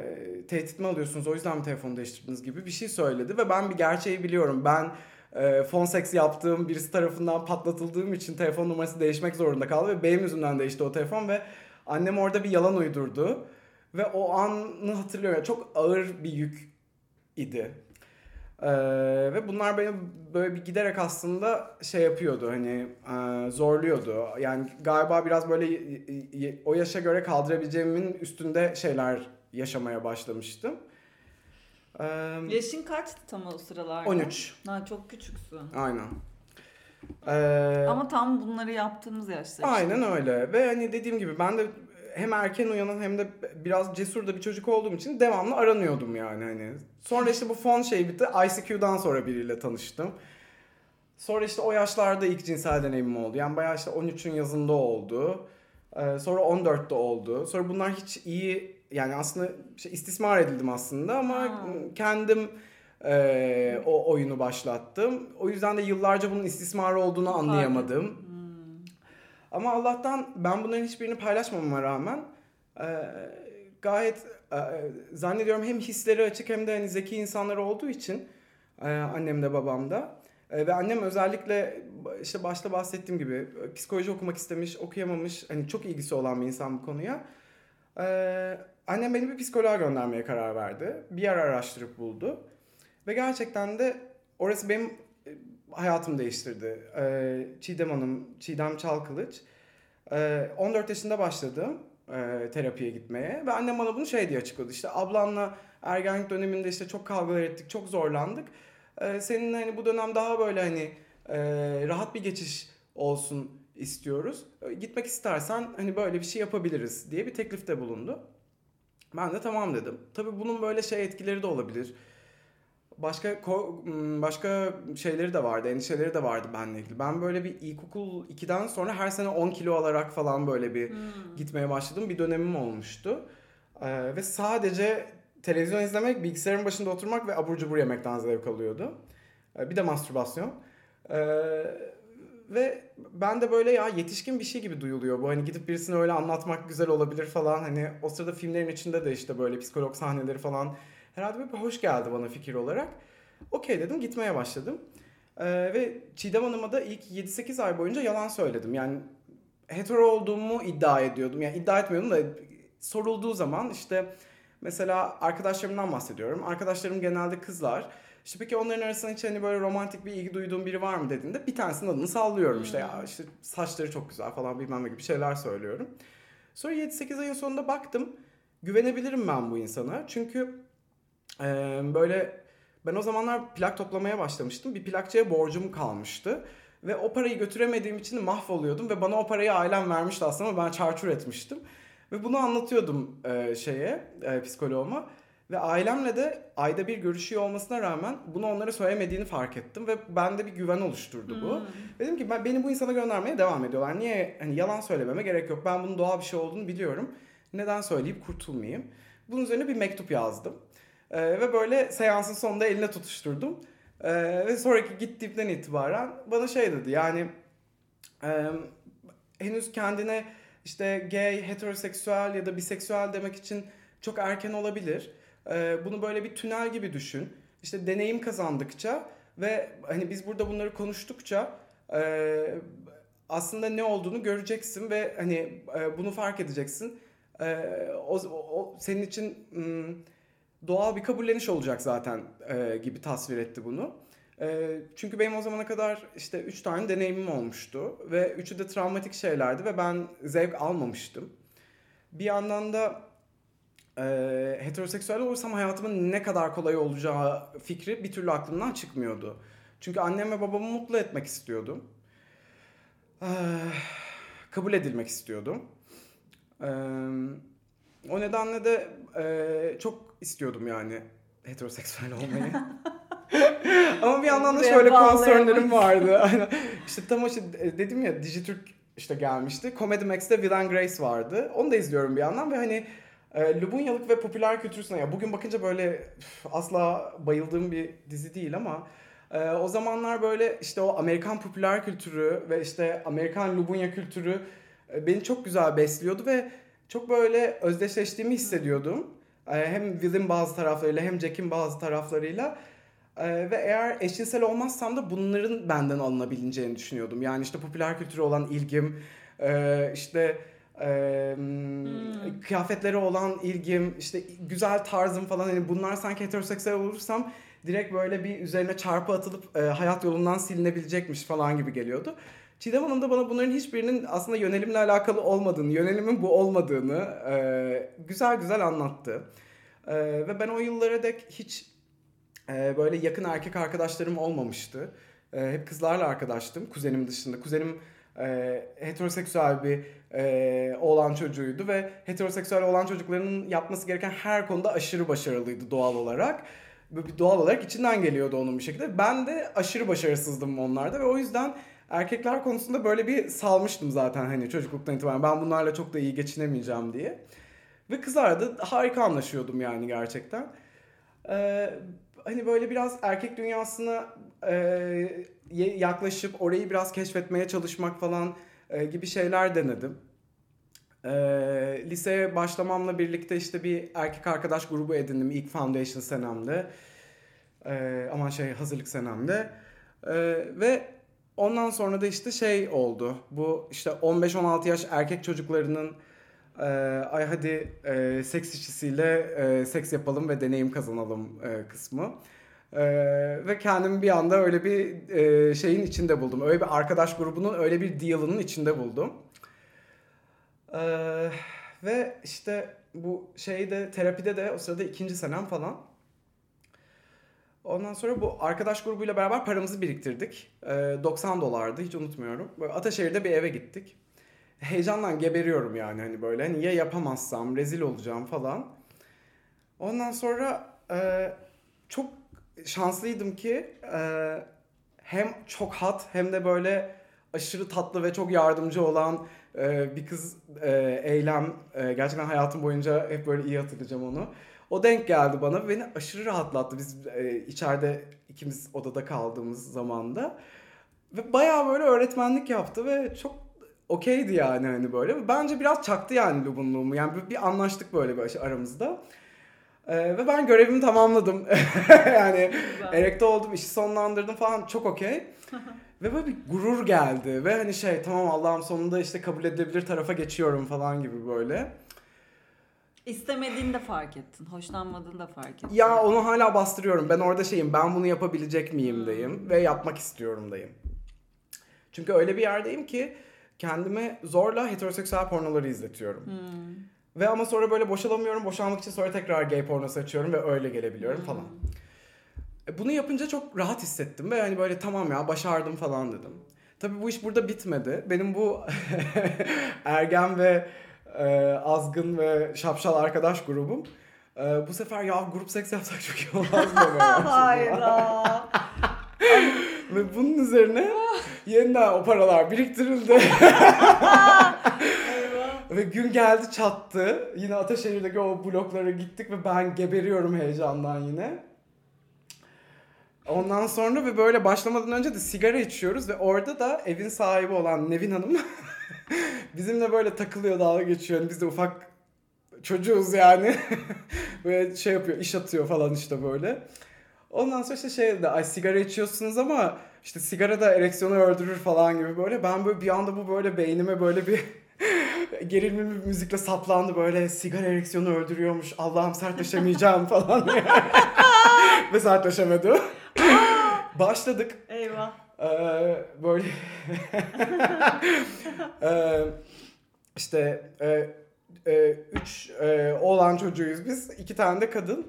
tehdit mi alıyorsunuz o yüzden mi telefonu değiştirdiniz gibi bir şey söyledi ve ben bir gerçeği biliyorum. Ben e, phone sex yaptığım birisi tarafından patlatıldığım için telefon numarası değişmek zorunda kaldı ve benim yüzümden değişti o telefon ve annem orada bir yalan uydurdu ve o anı hatırlıyorum. Çok ağır bir yük idi. Ee, ve bunlar beni böyle bir giderek aslında şey yapıyordu hani e, zorluyordu. Yani galiba biraz böyle o yaşa göre kaldırabileceğimin üstünde şeyler yaşamaya başlamıştım. Ee, Yaşın kaçtı tam o sıralarda? 13. Ha, çok küçüksün. Aynen. Ee, Ama tam bunları yaptığımız yaşta. işte. Aynen öyle. Ve hani dediğim gibi ben de hem erken uyanan hem de biraz cesur da bir çocuk olduğum için devamlı aranıyordum yani hani. Sonra işte bu fon şey bitti. ICQ'dan sonra biriyle tanıştım. Sonra işte o yaşlarda ilk cinsel deneyimim oldu. Yani bayağı işte 13'ün yazında oldu. Ee, sonra 14'te oldu. Sonra bunlar hiç iyi yani aslında işte istismar edildim aslında ama Ha. kendim e, o oyunu başlattım. O yüzden de yıllarca bunun istismar olduğunu anlayamadım. Hmm. Ama Allah'tan ben bunların hiçbirini paylaşmamama rağmen e, gayet e, zannediyorum hem hisleri açık hem de hani zeki insanlar olduğu için e, annem de babam da E, ve annem özellikle işte başta bahsettiğim gibi e, psikoloji okumak istemiş, okuyamamış, hani çok ilgisi olan bir insan bu konuya. E, annem beni bir psikoloğa göndermeye karar verdi. Bir yer araştırıp buldu. Ve gerçekten de orası benim e, hayatımı değiştirdi. Ee, Çiğdem Hanım, Çiğdem Çalkılıç. Ee, 14 yaşında başladım e, terapiye gitmeye ve annem bana bunu şey diye açıkladı. İşte ablanla ergenlik döneminde işte çok kavgalar ettik, çok zorlandık. Ee, senin hani bu dönem daha böyle hani e, rahat bir geçiş olsun istiyoruz. Gitmek istersen hani böyle bir şey yapabiliriz diye bir teklifte bulundu. Ben de tamam dedim. Tabii bunun böyle şey etkileri de olabilir. Başka ko- m, başka şeyleri de vardı, endişeleri de vardı benimle ilgili. Ben böyle bir ilkokul 2'den sonra her sene 10 kilo alarak falan böyle bir Hmm. gitmeye başladım. Bir dönemim olmuştu. Ee, ve sadece televizyon izlemek, bilgisayarın başında oturmak ve abur cubur yemekten zevk alıyordu. Ee, bir de mastürbasyon. Ee, ve ben de böyle ya yetişkin bir şey gibi duyuluyor bu. Hani gidip birisine öyle anlatmak güzel olabilir falan. Hani o sırada filmlerin içinde de işte böyle psikolog sahneleri falan herhalde bir hoş geldi bana fikir olarak. Okey dedim gitmeye başladım. Ee, ve Çiğdem Hanım'a da ilk 7-8 ay boyunca yalan söyledim. Yani hetero olduğumu iddia ediyordum. Yani iddia etmiyordum da sorulduğu zaman işte mesela arkadaşlarımdan bahsediyorum. Arkadaşlarım genelde kızlar. İşte peki onların arasında hiç hani böyle romantik bir ilgi duyduğum biri var mı dediğinde bir tanesinin adını sallıyorum. İşte ya işte saçları çok güzel falan bilmem ne gibi şeyler söylüyorum. Sonra 7-8 ayın sonunda baktım. Güvenebilirim ben bu insana. Çünkü e, böyle ben o zamanlar plak toplamaya başlamıştım. Bir plakçıya borcum kalmıştı. Ve o parayı götüremediğim için mahvoluyordum. Ve bana o parayı ailem vermişti aslında ama ben çarçur etmiştim. Ve bunu anlatıyordum e, şeye, e, psikoloğuma. Ve ailemle de ayda bir görüşüyor olmasına rağmen bunu onlara söylemediğini fark ettim. Ve bende bir güven oluşturdu bu. Hmm. Dedim ki ben beni bu insana göndermeye devam ediyorlar. Niye hani yalan söylememe gerek yok. Ben bunun doğal bir şey olduğunu biliyorum. Neden söyleyip kurtulmayayım? Bunun üzerine bir mektup yazdım. Ee, ve böyle seansın sonunda eline tutuşturdum. Ee, ve sonraki gittiğimden itibaren bana şey dedi yani e, henüz kendine işte gay, heteroseksüel ya da biseksüel demek için çok erken olabilir. Ee, bunu böyle bir tünel gibi düşün. İşte deneyim kazandıkça ve hani biz burada bunları konuştukça e, aslında ne olduğunu göreceksin ve hani e, bunu fark edeceksin. E, o, o senin için mm, doğal bir kabulleniş olacak zaten e, gibi tasvir etti bunu. E, çünkü benim o zamana kadar işte üç tane deneyimim olmuştu ve üçü de travmatik şeylerdi ve ben zevk almamıştım. Bir yandan da e, heteroseksüel olursam hayatımın ne kadar kolay olacağı fikri bir türlü aklımdan çıkmıyordu. Çünkü annem ve babamı mutlu etmek istiyordum. Eh, kabul edilmek istiyordum. Eee, O nedenle de e, çok istiyordum yani heteroseksüel olmayı. *laughs* Ama bir yandan da şöyle konsörlerim vardı. Aynen. İşte tam o işte dedim ya Dijitürk işte gelmişti. Comedy Max'te Will and Grace vardı. Onu da izliyorum bir yandan ve hani e, Lubunyalık ve popüler kültürüne ya bugün bakınca böyle üf, asla bayıldığım bir dizi değil ama e, o zamanlar böyle işte o Amerikan popüler kültürü ve işte Amerikan Lubunya kültürü e, beni çok güzel besliyordu ve çok böyle özdeşleştiğimi hissediyordum. E, hem Will'in bazı taraflarıyla hem Jack'in bazı taraflarıyla. Ee, ve eğer eşcinsel olmazsam da bunların benden alınabileceğini düşünüyordum. Yani işte popüler kültüre olan ilgim, e, işte e, hmm. kıyafetlere olan ilgim, işte güzel tarzım falan hani bunlar sanki heteroseksüel olursam direkt böyle bir üzerine çarpı atılıp e, hayat yolundan silinebilecekmiş falan gibi geliyordu. Çiğdem Hanım da bana bunların hiçbirinin aslında yönelimle alakalı olmadığını, yönelimin bu olmadığını e, güzel güzel anlattı. E, ve ben o yıllara dek hiç e, böyle yakın erkek arkadaşlarım olmamıştı. E, hep kızlarla arkadaştım kuzenim dışında. Kuzenim e, heteroseksüel bir e, oğlan çocuğuydu ve heteroseksüel olan çocukların yapması gereken her konuda aşırı başarılıydı doğal olarak. Doğal olarak içinden geliyordu onun bir şekilde. Ben de aşırı başarısızdım onlarda ve o yüzden erkekler konusunda böyle bir salmıştım zaten hani çocukluktan itibaren. Ben bunlarla çok da iyi geçinemeyeceğim diye. Ve kızlarla da harika anlaşıyordum yani gerçekten. Ee, hani böyle biraz erkek dünyasına e, yaklaşıp orayı biraz keşfetmeye çalışmak falan e, gibi şeyler denedim. E, liseye başlamamla birlikte işte bir erkek arkadaş grubu edindim ilk foundation senemde. E, aman şey hazırlık senemde. E, ve ondan sonra da işte şey oldu. Bu işte 15-16 yaş erkek çocuklarının e, ay hadi e, seks işçisiyle e, seks yapalım ve deneyim kazanalım e, kısmı. E, ve kendimi bir anda öyle bir e, şeyin içinde buldum. Öyle bir arkadaş grubunun öyle bir deal'ının içinde buldum. E, ve işte bu şeyde terapide de o sırada ikinci senem falan. Ondan sonra bu arkadaş grubuyla beraber paramızı biriktirdik. E, 90 dolardı hiç unutmuyorum. Böyle Ataşehir'de bir eve gittik *laughs* heyecandan geberiyorum yani hani böyle hani ya yapamazsam rezil olacağım falan. Ondan sonra e, çok şanslıydım ki e, hem çok hat hem de böyle aşırı tatlı ve çok yardımcı olan e, bir kız e, eylem e, gerçekten hayatım boyunca hep böyle iyi hatırlayacağım onu. O denk geldi bana ve beni aşırı rahatlattı. Biz e, içeride ikimiz odada kaldığımız zamanda. Ve bayağı böyle öğretmenlik yaptı ve çok okeydi yani hani böyle. Bence biraz çaktı yani Lubunluğumu. Yani bir, bir anlaştık böyle bir aramızda. Ee, ve ben görevimi tamamladım. *laughs* yani erekte oldum, işi sonlandırdım falan çok okey. *laughs* ve böyle bir gurur geldi. Ve hani şey tamam Allah'ım sonunda işte kabul edilebilir tarafa geçiyorum falan gibi böyle. İstemediğini de fark ettin. Hoşlanmadığını da fark ettin. Ya onu hala bastırıyorum. Ben orada şeyim ben bunu yapabilecek miyim hmm. dayım. Ve yapmak istiyorum dayım. Çünkü öyle bir yerdeyim ki kendime zorla heteroseksüel pornoları izletiyorum. Hmm. Ve ama sonra böyle boşalamıyorum. Boşalmak için sonra tekrar gay pornosu açıyorum ve öyle gelebiliyorum hmm. falan. Bunu yapınca çok rahat hissettim ve hani böyle tamam ya başardım falan dedim. Tabii bu iş burada bitmedi. Benim bu *laughs* ergen ve e, azgın ve şapşal arkadaş grubum e, bu sefer ya grup seks yapsak çok iyi olmaz mı? *laughs* Hayda. *laughs* Ve bunun üzerine yeniden o paralar biriktirildi. *laughs* ve gün geldi çattı. Yine Ataşehir'deki o bloklara gittik ve ben geberiyorum heyecandan yine. Ondan sonra ve böyle başlamadan önce de sigara içiyoruz ve orada da evin sahibi olan Nevin Hanım *laughs* bizimle böyle takılıyor dalga geçiyor. Biz de ufak çocuğuz yani. *laughs* böyle şey yapıyor iş atıyor falan işte böyle. Ondan sonra işte şey dedi ay sigara içiyorsunuz ama işte sigara da ereksiyonu öldürür falan gibi böyle. Ben böyle bir anda bu böyle beynime böyle bir *laughs* gerilimli bir müzikle saplandı böyle sigara ereksiyonu öldürüyormuş Allah'ım sertleşemeyeceğim falan ve sertleşemedim. Başladık. Eyvah. Ee, böyle *laughs* ee, işte e, e, üç e, oğlan çocuğuyuz biz. iki tane de kadın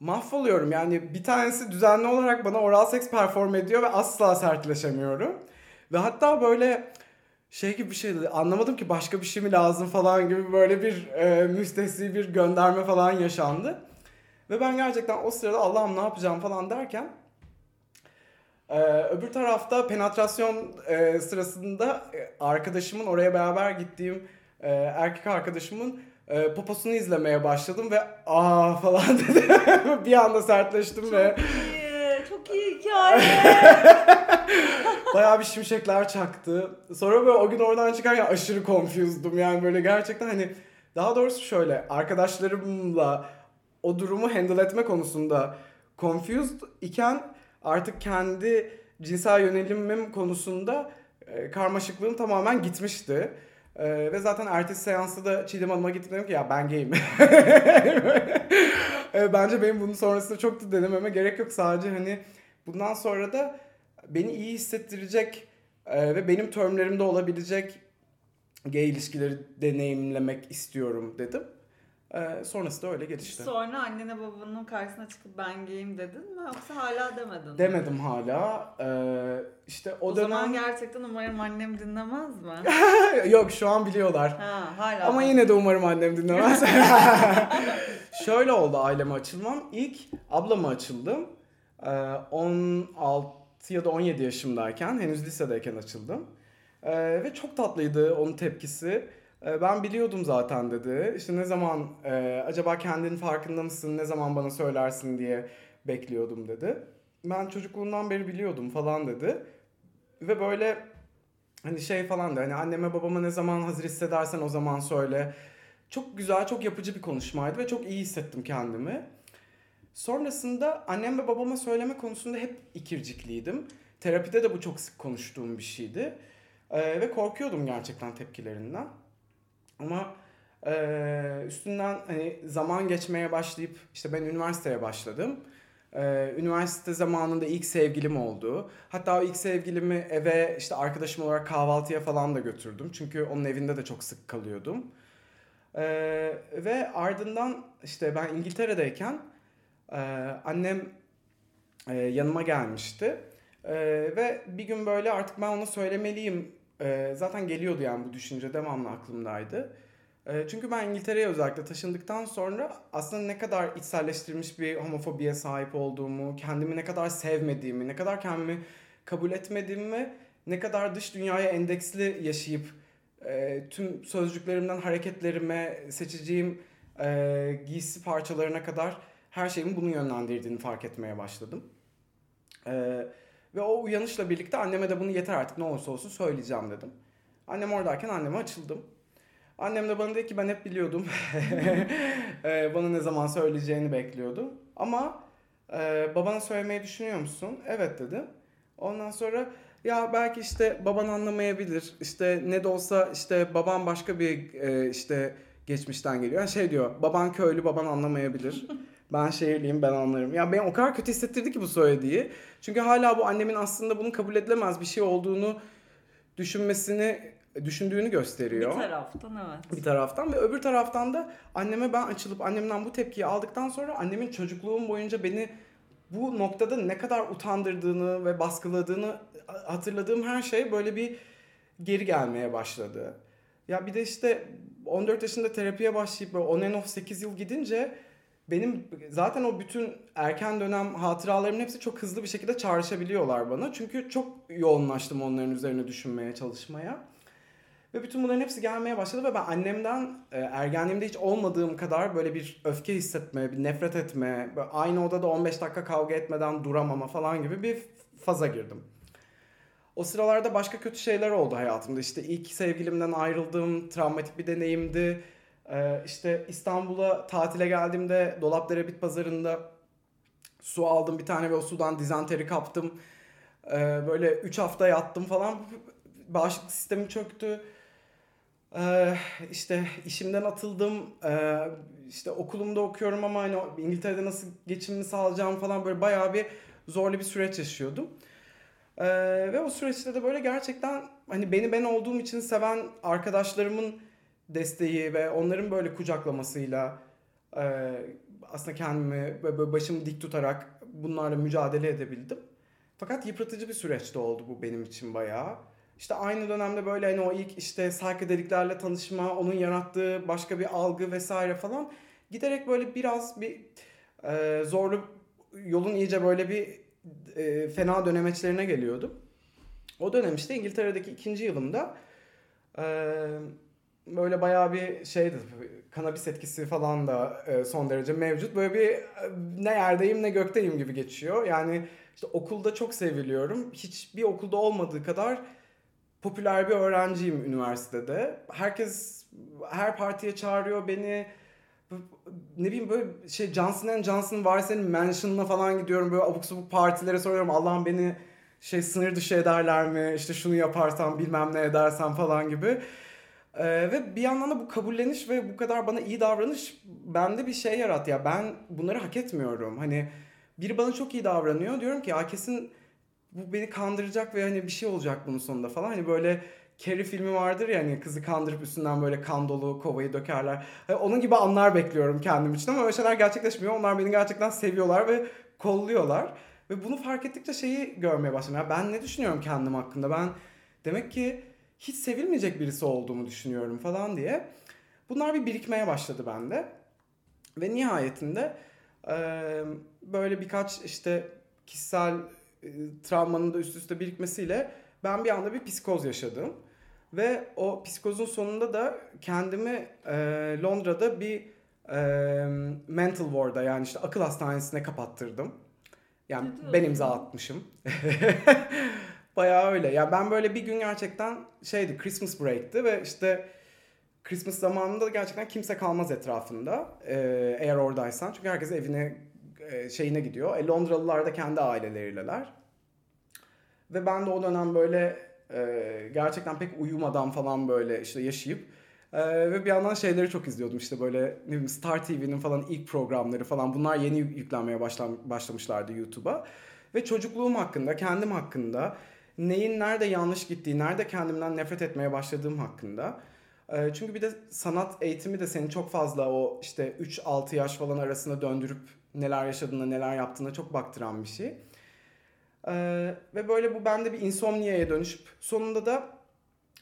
mahvoluyorum. Yani bir tanesi düzenli olarak bana oral seks perform ediyor ve asla sertleşemiyorum. Ve hatta böyle şey gibi bir şeydi. Anlamadım ki başka bir şey mi lazım falan gibi böyle bir e, müstesni bir gönderme falan yaşandı. Ve ben gerçekten o sırada Allah'ım ne yapacağım falan derken ee, öbür tarafta penetrasyon e, sırasında e, arkadaşımın oraya beraber gittiğim e, erkek arkadaşımın e, poposunu izlemeye başladım ve aa *laughs* falan dedim. bir anda sertleştim Çok ve iyi, çok iyi hikaye. *laughs* bayağı bir şimşekler çaktı. Sonra böyle o gün oradan çıkarken aşırı confused'um yani böyle gerçekten hani daha doğrusu şöyle arkadaşlarımla o durumu handle etme konusunda confused iken artık kendi cinsel yönelimim konusunda e, karmaşıklığım tamamen gitmişti. E, ve zaten ertesi seansta da Çiğdem Hanım'a gittim dedim ki ya ben gayim. *laughs* e, bence benim bunun sonrasında çok da denememe gerek yok. Sadece hani bundan sonra da beni iyi hissettirecek e, ve benim termlerimde olabilecek gay ilişkileri deneyimlemek istiyorum dedim. Ee, sonrası da öyle gelişti. Sonra annene babanın karşısına çıkıp ben gayim dedin mi yoksa hala demedin mi? Demedim hala. Ee, işte o, O, dönem... zaman gerçekten umarım annem dinlemez mi? *laughs* Yok şu an biliyorlar. ha hala. Ama yine de umarım annem dinlemez. *laughs* *laughs* Şöyle oldu aileme açılmam. İlk ablama açıldım. Ee, 16 ya da 17 yaşımdayken, henüz lisedeyken açıldım. Ee, ve çok tatlıydı onun tepkisi. Ee, ben biliyordum zaten dedi. İşte ne zaman e, acaba kendin farkında mısın, ne zaman bana söylersin diye bekliyordum dedi. Ben çocukluğundan beri biliyordum falan dedi. Ve böyle hani şey falan da hani anneme babama ne zaman hazır hissedersen o zaman söyle. Çok güzel, çok yapıcı bir konuşmaydı ve çok iyi hissettim kendimi. Sonrasında annem ve babama söyleme konusunda hep ikircikliydim. Terapide de bu çok sık konuştuğum bir şeydi. Ee, ve korkuyordum gerçekten tepkilerinden. Ama e, üstünden hani zaman geçmeye başlayıp işte ben üniversiteye başladım. Ee, üniversite zamanında ilk sevgilim oldu. Hatta o ilk sevgilimi eve işte arkadaşım olarak kahvaltıya falan da götürdüm. Çünkü onun evinde de çok sık kalıyordum. Ee, ve ardından işte ben İngiltere'deyken e, annem e, yanıma gelmişti. E, ve bir gün böyle artık ben ona söylemeliyim. E, zaten geliyordu yani bu düşünce devamlı aklımdaydı. E, çünkü ben İngiltere'ye özellikle taşındıktan sonra aslında ne kadar içselleştirilmiş bir homofobiye sahip olduğumu, kendimi ne kadar sevmediğimi, ne kadar kendimi kabul etmediğimi, ne kadar dış dünyaya endeksli yaşayıp e, tüm sözcüklerimden hareketlerime, seçeceğim e, giysi parçalarına kadar her şeyin bunu yönlendirdiğini fark etmeye başladım. E, ve o uyanışla birlikte anneme de bunu yeter artık ne olursa olsun söyleyeceğim dedim. Annem oradayken anneme açıldım. Annem de bana dedi ki ben hep biliyordum. *laughs* e, bana ne zaman söyleyeceğini bekliyordum. Ama e, babana söylemeyi düşünüyor musun? Evet dedi. Ondan sonra ya belki işte baban anlamayabilir. İşte ne de olsa işte baban başka bir e, işte geçmişten geliyor. Yani şey diyor baban köylü baban anlamayabilir. Ben şehirliyim ben anlarım. Ya beni o kadar kötü hissettirdi ki bu söylediği. Çünkü hala bu annemin aslında bunun kabul edilemez bir şey olduğunu düşünmesini düşündüğünü gösteriyor. Bir taraftan evet. Bir taraftan ve öbür taraftan da anneme ben açılıp annemden bu tepkiyi aldıktan sonra annemin çocukluğum boyunca beni bu noktada ne kadar utandırdığını ve baskıladığını hatırladığım her şey böyle bir geri gelmeye başladı. Ya bir de işte 14 yaşında terapiye başlayıp on and off 8 yıl gidince benim zaten o bütün erken dönem hatıralarımın hepsi çok hızlı bir şekilde çağrışabiliyorlar bana. Çünkü çok yoğunlaştım onların üzerine düşünmeye, çalışmaya. Ve bütün bunların hepsi gelmeye başladı ve ben annemden e, ergenliğimde hiç olmadığım kadar böyle bir öfke hissetme, bir nefret etme, aynı odada 15 dakika kavga etmeden duramama falan gibi bir faza girdim. O sıralarda başka kötü şeyler oldu hayatımda. İşte ilk sevgilimden ayrıldığım travmatik bir deneyimdi. Ee, işte İstanbul'a tatile geldiğimde Dolapdere Bit Pazarı'nda su aldım bir tane ve o sudan dizanteri kaptım. Ee, böyle 3 hafta yattım falan. Bağışıklık sistemim çöktü. Ee, işte işimden atıldım. Ee, işte okulumda okuyorum ama hani İngiltere'de nasıl geçimimi sağlayacağım falan böyle bayağı bir zorlu bir süreç yaşıyordum. Ee, ve o süreçte de böyle gerçekten hani beni ben olduğum için seven arkadaşlarımın desteği ve onların böyle kucaklamasıyla e, aslında kendimi böyle başımı dik tutarak bunlarla mücadele edebildim. Fakat yıpratıcı bir süreçte oldu bu benim için bayağı. İşte aynı dönemde böyle hani o ilk işte psychedeliklerle tanışma, onun yarattığı başka bir algı vesaire falan giderek böyle biraz bir e, zorlu yolun iyice böyle bir e, fena dönemeçlerine geliyordum. O dönem işte İngiltere'deki ikinci yılımda e, böyle bayağı bir şeydi kanabis etkisi falan da e, son derece mevcut. Böyle bir e, ne yerdeyim ne gökteyim gibi geçiyor. Yani işte okulda çok seviliyorum. Hiçbir okulda olmadığı kadar popüler bir öğrenciyim üniversitede. Herkes her partiye çağırıyor beni. Ne bileyim böyle şey Johnson Johnson var senin mansion'ına falan gidiyorum. Böyle abuk sabuk partilere soruyorum. Allah'ım beni şey sınır dışı ederler mi? İşte şunu yaparsam bilmem ne edersem falan gibi. Ee, ve bir yandan da bu kabulleniş ve bu kadar bana iyi davranış bende bir şey yarat ya. Ben bunları hak etmiyorum. Hani biri bana çok iyi davranıyor. Diyorum ki ya kesin bu beni kandıracak ve hani bir şey olacak bunun sonunda falan. Hani böyle Carrie filmi vardır ya hani kızı kandırıp üstünden böyle kan dolu kovayı dökerler. Hani onun gibi anlar bekliyorum kendim için ama öyle şeyler gerçekleşmiyor. Onlar beni gerçekten seviyorlar ve kolluyorlar. Ve bunu fark ettikçe şeyi görmeye başladım. Ya ben ne düşünüyorum kendim hakkında? Ben demek ki hiç sevilmeyecek birisi olduğumu düşünüyorum falan diye. Bunlar bir birikmeye başladı bende. Ve nihayetinde böyle birkaç işte kişisel travmanın da üst üste birikmesiyle ben bir anda bir psikoz yaşadım. Ve o psikozun sonunda da kendimi e, Londra'da bir e, mental ward'a yani işte akıl hastanesine kapattırdım. Yani ben imza atmışım. *laughs* Bayağı öyle. Ya ben böyle bir gün gerçekten şeydi Christmas break'ti ve işte Christmas zamanında gerçekten kimse kalmaz etrafında. Eğer oradaysan. Çünkü herkes evine şeyine gidiyor. E, Londralılar da kendi ailelerileler. Ve ben de o dönem böyle e, gerçekten pek uyumadan falan böyle işte yaşayıp ee, ve bir yandan şeyleri çok izliyordum işte böyle ne bileyim Star TV'nin falan ilk programları falan bunlar yeni yüklenmeye başlam başlamışlardı YouTube'a. Ve çocukluğum hakkında, kendim hakkında, neyin nerede yanlış gittiği, nerede kendimden nefret etmeye başladığım hakkında. Ee, çünkü bir de sanat eğitimi de seni çok fazla o işte 3-6 yaş falan arasında döndürüp neler yaşadığına, neler yaptığına çok baktıran bir şey. Ee, ve böyle bu bende bir insomnia'ya dönüşüp sonunda da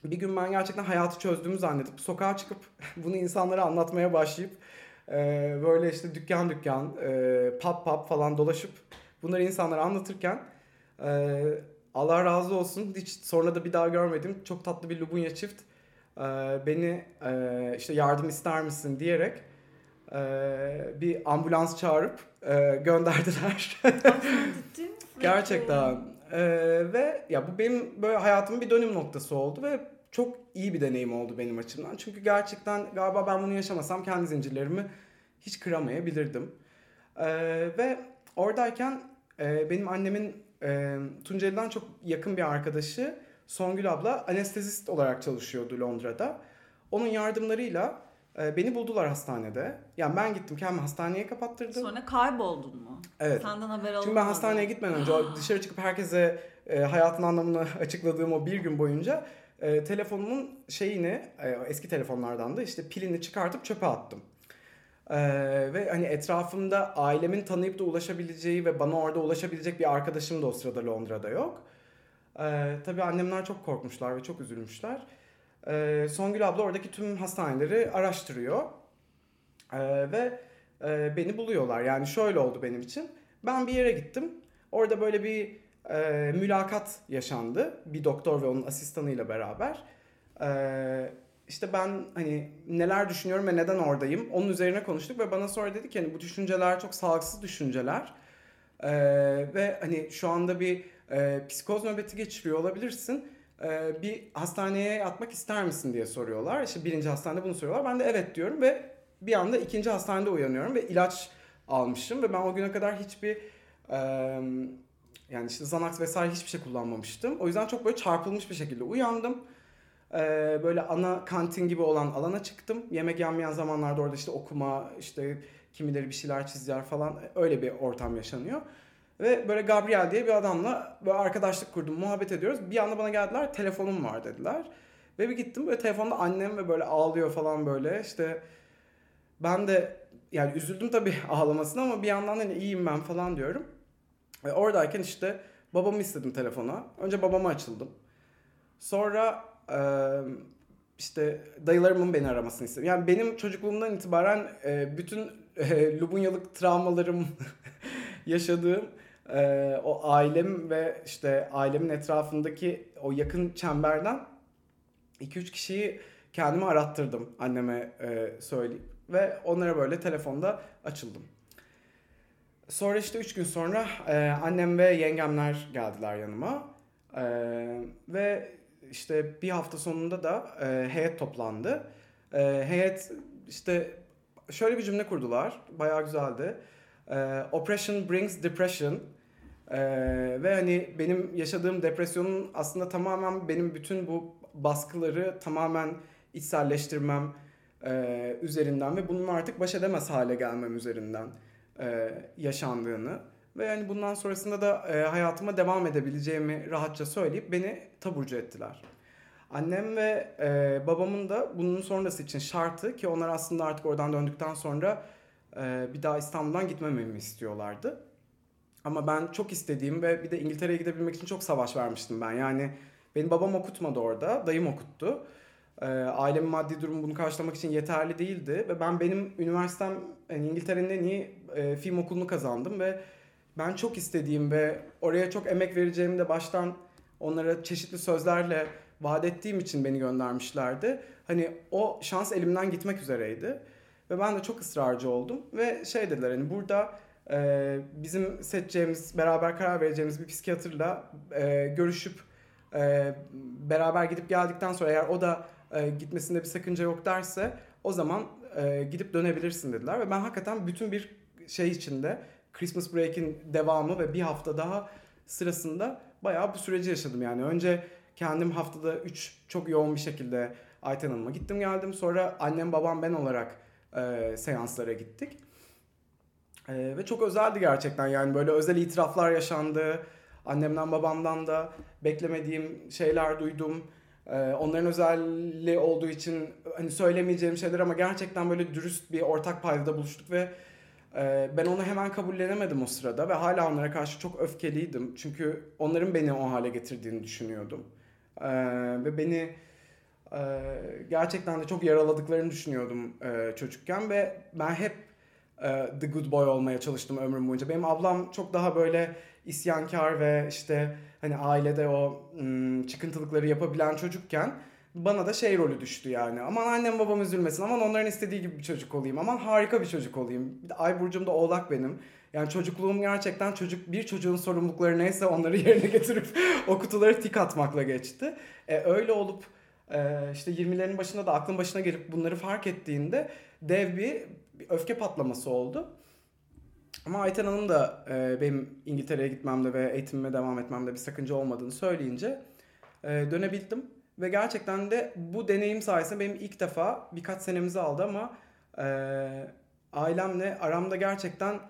bir gün ben gerçekten hayatı çözdüğümü zannedip sokağa çıkıp *laughs* bunu insanlara anlatmaya başlayıp e, böyle işte dükkan dükkan, e, pub pub falan dolaşıp bunları insanlara anlatırken e, Allah razı olsun hiç sonra da bir daha görmedim. Çok tatlı bir Lubunya çift e, beni e, işte yardım ister misin diyerek e, bir ambulans çağırıp e, *laughs* gönderdiler. Gerçekten. Ee, ve ya bu benim böyle hayatımın bir dönüm noktası oldu ve çok iyi bir deneyim oldu benim açımdan. Çünkü gerçekten galiba ben bunu yaşamasam kendi zincirlerimi hiç kıramayabilirdim. Ee, ve oradayken e, benim annemin e, Tunceli'den çok yakın bir arkadaşı Songül abla anestezist olarak çalışıyordu Londra'da. Onun yardımlarıyla e, beni buldular hastanede. Yani ben gittim kendimi hastaneye kapattırdım. Sonra kayboldun mu? Evet. Senden haber alınmadı. Çünkü ben hastaneye gitmeden önce *gasps* dışarı çıkıp herkese e, hayatın anlamını *laughs* açıkladığım o bir gün boyunca e, telefonumun şeyini e, eski telefonlardan da işte pilini çıkartıp çöpe attım. Ee, ve hani etrafımda ailemin tanıyıp da ulaşabileceği ve bana orada ulaşabilecek bir arkadaşım da o sırada Londra'da yok. Ee, tabii annemler çok korkmuşlar ve çok üzülmüşler. Ee, Songül abla oradaki tüm hastaneleri araştırıyor. Ee, ve e, beni buluyorlar. Yani şöyle oldu benim için. Ben bir yere gittim. Orada böyle bir e, mülakat yaşandı. Bir doktor ve onun asistanıyla beraber. E, işte ben hani neler düşünüyorum ve neden oradayım onun üzerine konuştuk ve bana sonra dedi ki hani bu düşünceler çok sağlıksız düşünceler. E, ve hani şu anda bir e, psikoz nöbeti geçiriyor olabilirsin. E, bir hastaneye yatmak ister misin diye soruyorlar. İşte birinci hastanede bunu soruyorlar. Ben de evet diyorum ve bir anda ikinci hastanede uyanıyorum ve ilaç almışım ve ben o güne kadar hiçbir e, yani işte Xanax vesaire hiçbir şey kullanmamıştım. O yüzden çok böyle çarpılmış bir şekilde uyandım. Ee, böyle ana kantin gibi olan alana çıktım. Yemek yanmayan zamanlarda orada işte okuma, işte kimileri bir şeyler çizer falan öyle bir ortam yaşanıyor. Ve böyle Gabriel diye bir adamla böyle arkadaşlık kurdum, muhabbet ediyoruz. Bir anda bana geldiler, telefonum var dediler. Ve bir gittim böyle telefonda annem ve böyle ağlıyor falan böyle. İşte ben de yani üzüldüm tabii *laughs* ağlamasına ama bir yandan hani iyiyim ben falan diyorum. Ve oradayken işte babamı istedim telefona. Önce babama açıldım. Sonra işte dayılarımın beni aramasını istedim. Yani benim çocukluğumdan itibaren bütün Lubunyalık travmalarım *laughs* yaşadığım o ailem ve işte ailemin etrafındaki o yakın çemberden 2-3 kişiyi kendime arattırdım anneme söyleyip ve onlara böyle telefonda açıldım. Sonra işte 3 gün sonra e, annem ve yengemler geldiler yanıma e, ve işte bir hafta sonunda da e, heyet toplandı. E, heyet işte şöyle bir cümle kurdular, bayağı güzeldi. E, Oppression brings depression. E, ve hani benim yaşadığım depresyonun aslında tamamen benim bütün bu baskıları tamamen içselleştirmem e, üzerinden ve bunun artık baş edemez hale gelmem üzerinden e, yaşandığını ve yani bundan sonrasında da e, hayatıma devam edebileceğimi rahatça söyleyip beni taburcu ettiler. Annem ve e, babamın da bunun sonrası için şartı ki onlar aslında artık oradan döndükten sonra e, bir daha İstanbul'dan gitmememi istiyorlardı. Ama ben çok istediğim ve bir de İngiltere'ye gidebilmek için çok savaş vermiştim ben. Yani benim babam okutmadı orada, dayım okuttu. E, ailemin maddi durumu bunu karşılamak için yeterli değildi ve ben benim üniversitem yani İngiltere'nin en iyi e, film okulunu kazandım ve ben çok istediğim ve oraya çok emek vereceğimi de baştan onlara çeşitli sözlerle vaat ettiğim için beni göndermişlerdi. Hani o şans elimden gitmek üzereydi. Ve ben de çok ısrarcı oldum. Ve şey dediler hani burada e, bizim seçeceğimiz, beraber karar vereceğimiz bir psikiyatrla e, görüşüp e, beraber gidip geldikten sonra eğer o da e, gitmesinde bir sakınca yok derse o zaman e, gidip dönebilirsin dediler. Ve ben hakikaten bütün bir şey içinde Christmas Break'in devamı ve bir hafta daha sırasında bayağı bu süreci yaşadım yani. Önce kendim haftada 3 çok yoğun bir şekilde Ayten Hanım'a gittim geldim. Sonra annem babam ben olarak e, seanslara gittik. E, ve çok özeldi gerçekten yani böyle özel itiraflar yaşandı. Annemden babamdan da beklemediğim şeyler duydum. E, onların özelliği olduğu için hani söylemeyeceğim şeyler ama gerçekten böyle dürüst bir ortak paydada buluştuk ve ben onu hemen kabullenemedim o sırada ve hala onlara karşı çok öfkeliydim. Çünkü onların beni o hale getirdiğini düşünüyordum. Ee, ve beni e, gerçekten de çok yaraladıklarını düşünüyordum e, çocukken ve ben hep e, the good boy olmaya çalıştım ömrüm boyunca. Benim ablam çok daha böyle isyankar ve işte hani ailede o çıkıntılıkları yapabilen çocukken bana da şey rolü düştü yani. Aman annem babam üzülmesin. Aman onların istediği gibi bir çocuk olayım. Aman harika bir çocuk olayım. Ay burcum da oğlak benim. Yani çocukluğum gerçekten çocuk bir çocuğun sorumlulukları neyse onları *laughs* yerine getirip o kutuları tik atmakla geçti. E, öyle olup e, işte 20'lerin başında da aklın başına gelip bunları fark ettiğinde dev bir, bir öfke patlaması oldu. Ama Ayten Hanım da e, benim İngiltere'ye gitmemde ve eğitimime devam etmemde bir sakınca olmadığını söyleyince e, dönebildim. Ve gerçekten de bu deneyim sayesinde benim ilk defa birkaç senemizi aldı ama e, ailemle aramda gerçekten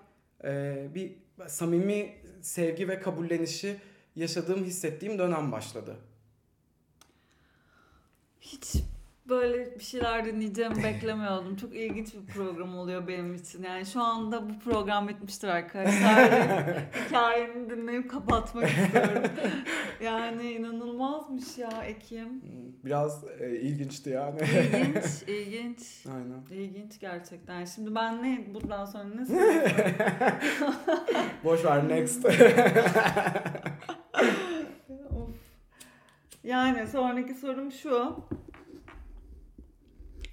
e, bir samimi sevgi ve kabullenişi yaşadığım, hissettiğim dönem başladı. Hiç böyle bir şeyler dinleyeceğimi beklemiyordum. Çok ilginç bir program oluyor benim için. Yani şu anda bu program bitmiştir arkadaşlar. *laughs* Hikayeni dinleyip kapatmak istiyorum. Yani inanılmazmış ya Ekim. Biraz e, ilginçti yani. İlginç, *laughs* ilginç. Aynen. İlginç gerçekten. Şimdi ben ne bundan sonra ne *laughs* Boş ver next. Of. Yani sonraki sorum şu.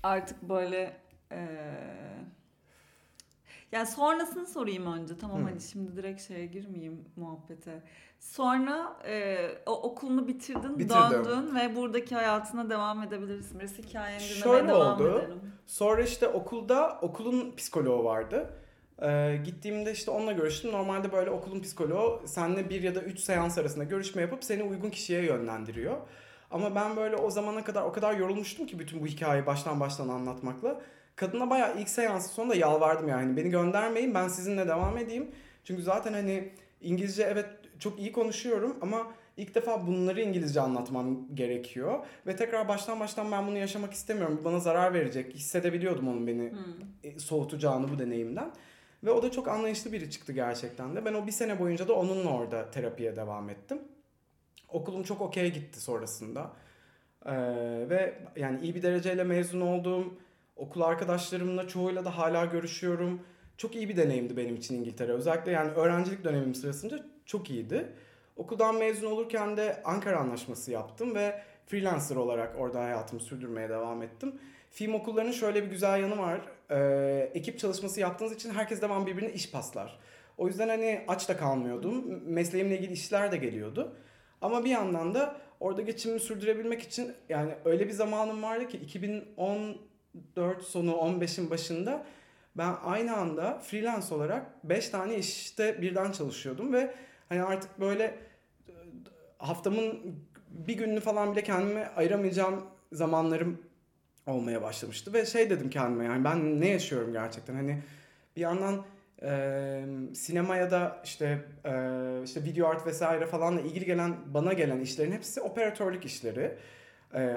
Artık böyle eee yani sonrasını sorayım önce. Tamam Hı. hadi şimdi direkt şeye girmeyeyim muhabbete. Sonra eee, o okulunu bitirdin, Bitirdim. döndün ve buradaki hayatına devam edebilirsin. Biraz hikayeni dinlemeye Şöyle devam oldu. edelim. Sonra işte okulda okulun psikoloğu vardı. Ee, gittiğimde işte onunla görüştüm. Normalde böyle okulun psikoloğu seninle bir ya da üç seans arasında görüşme yapıp seni uygun kişiye yönlendiriyor. Ama ben böyle o zamana kadar o kadar yorulmuştum ki bütün bu hikayeyi baştan baştan anlatmakla. Kadına bayağı ilk seansın sonunda yalvardım yani. Beni göndermeyin ben sizinle devam edeyim. Çünkü zaten hani İngilizce evet çok iyi konuşuyorum ama ilk defa bunları İngilizce anlatmam gerekiyor. Ve tekrar baştan baştan ben bunu yaşamak istemiyorum. Bu bana zarar verecek. Hissedebiliyordum onun beni Hmm. e, soğutacağını bu deneyimden. Ve o da çok anlayışlı biri çıktı gerçekten de. Ben o bir sene boyunca da onunla orada terapiye devam ettim. Okulum çok okey gitti sonrasında. Ee, ve yani iyi bir dereceyle mezun oldum. Okul arkadaşlarımla çoğuyla da hala görüşüyorum. Çok iyi bir deneyimdi benim için İngiltere. Özellikle yani öğrencilik dönemim sırasında çok iyiydi. Okuldan mezun olurken de Ankara Anlaşması yaptım ve freelancer olarak orada hayatımı sürdürmeye devam ettim. Film okullarının şöyle bir güzel yanı var. Ee, ekip çalışması yaptığınız için herkes devam birbirine iş paslar. O yüzden hani aç da kalmıyordum. Mesleğimle ilgili işler de geliyordu. Ama bir yandan da orada geçimimi sürdürebilmek için yani öyle bir zamanım vardı ki 2014 sonu 15'in başında ben aynı anda freelance olarak 5 tane işte birden çalışıyordum ve hani artık böyle haftamın bir gününü falan bile kendime ayıramayacağım zamanlarım olmaya başlamıştı. Ve şey dedim kendime yani ben ne yaşıyorum gerçekten? Hani bir yandan e, sinemaya da işte e, işte video art vesaire falanla ilgili gelen bana gelen işlerin hepsi operatörlük işleri. E,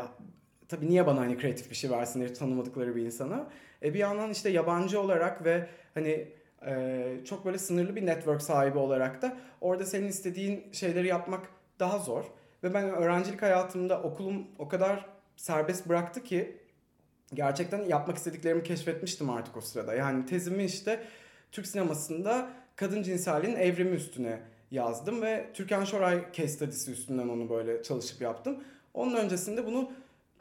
tabii niye bana hani kreatif bir şey versin diye tanımadıkları bir insana. E, bir yandan işte yabancı olarak ve hani e, çok böyle sınırlı bir network sahibi olarak da orada senin istediğin şeyleri yapmak daha zor. Ve ben öğrencilik hayatımda okulum o kadar serbest bıraktı ki gerçekten yapmak istediklerimi keşfetmiştim artık o sırada. Yani tezimi işte Türk sinemasında kadın cinselliğin evrimi üstüne yazdım ve Türkan Şoray case study'si üstünden onu böyle çalışıp yaptım. Onun öncesinde bunu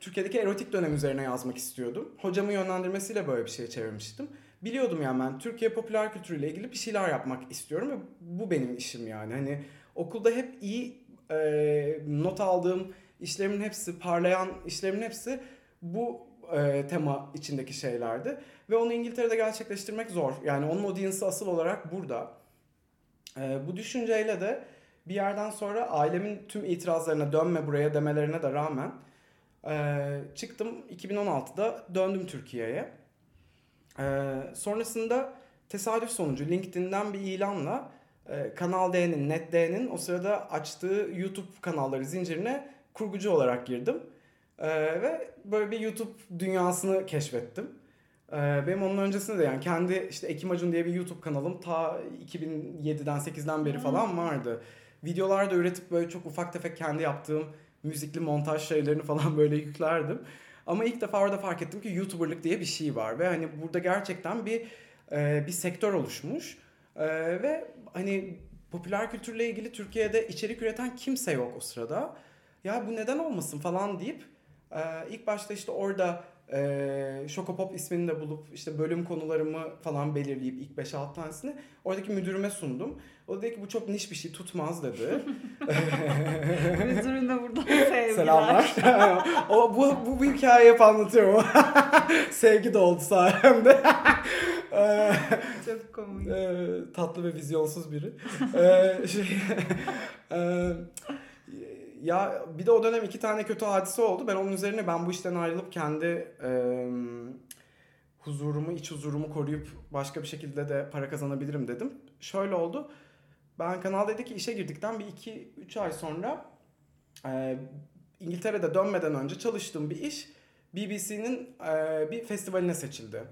Türkiye'deki erotik dönem üzerine yazmak istiyordum. Hocamın yönlendirmesiyle böyle bir şey çevirmiştim. Biliyordum yani ben Türkiye popüler kültürüyle ilgili bir şeyler yapmak istiyorum ve bu benim işim yani. Hani okulda hep iyi e, not aldığım işlerimin hepsi, parlayan işlerimin hepsi bu e, tema içindeki şeylerdi. Ve onu İngiltere'de gerçekleştirmek zor. Yani onun audience'ı asıl olarak burada. E, bu düşünceyle de bir yerden sonra ailemin tüm itirazlarına dönme buraya demelerine de rağmen e, çıktım 2016'da döndüm Türkiye'ye. E, sonrasında tesadüf sonucu LinkedIn'den bir ilanla e, Kanal D'nin, Net D'nin o sırada açtığı YouTube kanalları zincirine kurgucu olarak girdim. E, ve böyle bir YouTube dünyasını keşfettim. E, benim onun öncesinde de yani kendi işte Ekim Acun diye bir YouTube kanalım ta 2007'den 8'den beri falan vardı. Videolar da üretip böyle çok ufak tefek kendi yaptığım müzikli montaj şeylerini falan *laughs* böyle yüklerdim. Ama ilk defa orada fark ettim ki YouTuber'lık diye bir şey var ve hani burada gerçekten bir e, bir sektör oluşmuş. E, ve hani popüler kültürle ilgili Türkiye'de içerik üreten kimse yok o sırada. Ya bu neden olmasın falan deyip e, ilk başta işte orada e, Şokopop ismini de bulup işte bölüm konularımı falan belirleyip ilk 5-6 tanesini oradaki müdürüme sundum. O dedi ki bu çok niş bir şey tutmaz dedi. *laughs* Müdürüne buradan *laughs* sevgiler. Selamlar. *laughs* o, bu, bu, bu hikayeyi hep anlatıyorum. Sevgi de oldu sayemde. çok komik. E, tatlı ve vizyonsuz biri. e, şey, e, ya bir de o dönem iki tane kötü hadise oldu. Ben onun üzerine ben bu işten ayrılıp kendi e, huzurumu, iç huzurumu koruyup başka bir şekilde de para kazanabilirim dedim. Şöyle oldu. Ben Kanal D'deki işe girdikten bir iki üç ay sonra e, İngiltere'de dönmeden önce çalıştığım bir iş BBC'nin e, bir festivaline seçildi.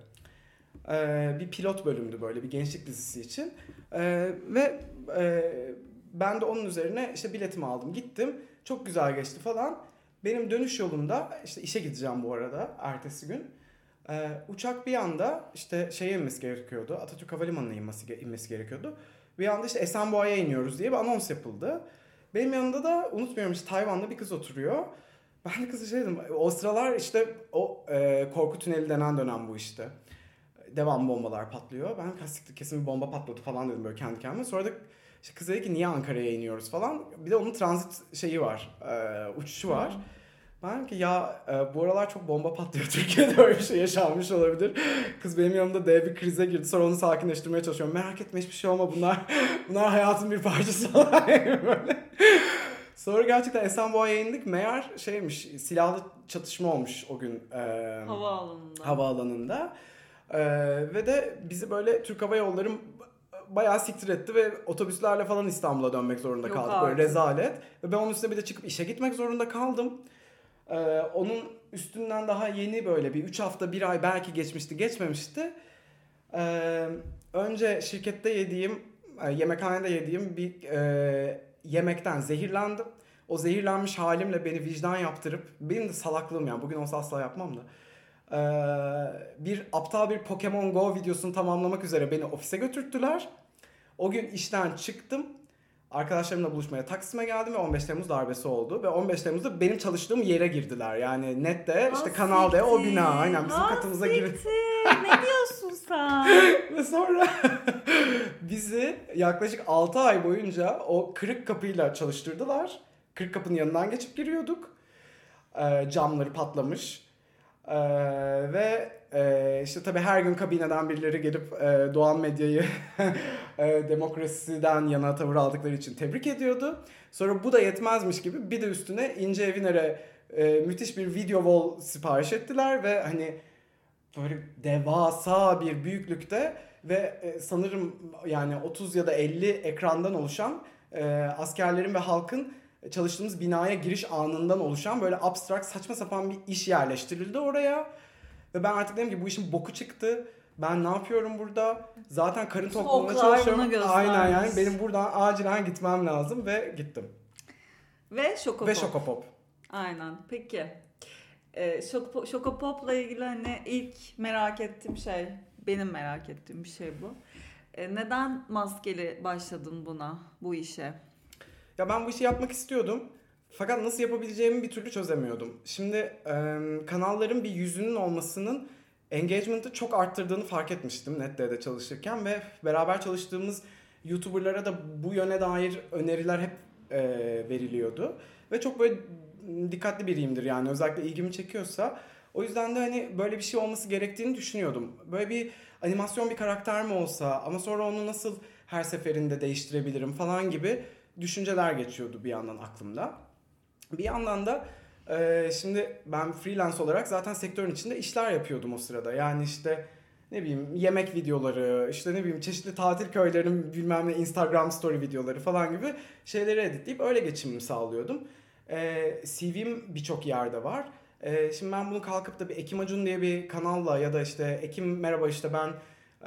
E, bir pilot bölümdü böyle bir gençlik dizisi için. E, ve e, ben de onun üzerine işte biletimi aldım gittim. Çok güzel geçti falan. Benim dönüş yolumda işte işe gideceğim bu arada ertesi gün. Ee, uçak bir anda işte şeye inmesi gerekiyordu. Atatürk Havalimanı'na inmesi, inmesi gerekiyordu. Bir anda işte Esenboğa'ya iniyoruz diye bir anons yapıldı. Benim yanımda da unutmuyorum işte Tayvan'da bir kız oturuyor. Ben de kıza şey dedim. O sıralar işte o e, korku tüneli denen dönem bu işte. Devam bombalar patlıyor. Ben kastikli kesin bir bomba patladı falan dedim böyle kendi kendime. Sonra da işte kız dedi ki niye Ankara'ya iniyoruz falan. Bir de onun transit şeyi var. E, uçuşu var. Hmm. Ben ki ya e, bu aralar çok bomba patlıyor Türkiye'de *laughs* öyle bir şey yaşanmış olabilir. Kız benim yanımda dev bir krize girdi. Sonra onu sakinleştirmeye çalışıyorum. Merak etme hiçbir şey olma bunlar. *laughs* Bunlar hayatın bir parçası falan *laughs* böyle. Sonra gerçekten Esenboğa'ya indik. Meğer şeymiş silahlı çatışma olmuş o gün. E, havaalanında. Havaalanında. E, ve de bizi böyle Türk Hava Yolları bayağı siktir etti ve otobüslerle falan İstanbul'a dönmek zorunda kaldık. Böyle rezalet. Ve ben onun üstüne bir de çıkıp işe gitmek zorunda kaldım. Ee, onun üstünden daha yeni böyle bir 3 hafta 1 ay belki geçmişti geçmemişti. Ee, önce şirkette yediğim, e, yemekhanede yediğim bir e, yemekten zehirlendim. o zehirlenmiş halimle beni vicdan yaptırıp benim de salaklığım yani bugün olsa asla yapmam da ee, bir aptal bir Pokemon Go videosunu tamamlamak üzere beni ofise götürttüler. O gün işten çıktım. Arkadaşlarımla buluşmaya Taksim'e geldim ve 15 Temmuz darbesi oldu. Ve 15 Temmuz'da benim çalıştığım yere girdiler. Yani nette işte Kanal D o bina aynen bizim Ha, katımıza girdi. ne diyorsun sen? *laughs* Ve sonra *laughs* bizi yaklaşık 6 ay boyunca o kırık kapıyla çalıştırdılar. Kırık kapının yanından geçip giriyorduk. Ee, camları patlamış. Ee, ve e, işte tabii her gün kabineden birileri gelip e, Doğan Medya'yı *laughs* e, demokrasiden yana tavır aldıkları için tebrik ediyordu. Sonra bu da yetmezmiş gibi bir de üstüne İnce Eviner'e e, müthiş bir video wall sipariş ettiler ve hani böyle devasa bir büyüklükte ve e, sanırım yani 30 ya da 50 ekrandan oluşan e, askerlerin ve halkın çalıştığımız binaya giriş anından oluşan böyle abstrakt saçma sapan bir iş yerleştirildi oraya. Ve ben artık dedim ki bu işin boku çıktı. Ben ne yapıyorum burada? Zaten karın oklar çalışıyorum. Aynen yani benim buradan acilen gitmem lazım ve gittim. Ve Şokopop. Ve Şokopop. Aynen. Peki. Ee, Şoko, Şokopop'la ilgili hani ilk merak ettiğim şey, benim merak ettiğim bir şey bu. Ee, neden maskeli başladın buna, bu işe? Ya ben bu işi yapmak istiyordum. Fakat nasıl yapabileceğimi bir türlü çözemiyordum. Şimdi e, kanalların bir yüzünün olmasının engagement'ı çok arttırdığını fark etmiştim NetD'de çalışırken ve beraber çalıştığımız YouTuber'lara da bu yöne dair öneriler hep e, veriliyordu. Ve çok böyle dikkatli biriyimdir yani özellikle ilgimi çekiyorsa. O yüzden de hani böyle bir şey olması gerektiğini düşünüyordum. Böyle bir animasyon bir karakter mi olsa ama sonra onu nasıl her seferinde değiştirebilirim falan gibi düşünceler geçiyordu bir yandan aklımda. Bir yandan da e, şimdi ben freelance olarak zaten sektörün içinde işler yapıyordum o sırada. Yani işte ne bileyim yemek videoları, işte ne bileyim çeşitli tatil köylerinin bilmem ne Instagram story videoları falan gibi şeyleri editleyip öyle geçimimi sağlıyordum. E, CV'm birçok yerde var. E, şimdi ben bunu kalkıp da bir Ekim Acun diye bir kanalla ya da işte Ekim merhaba işte ben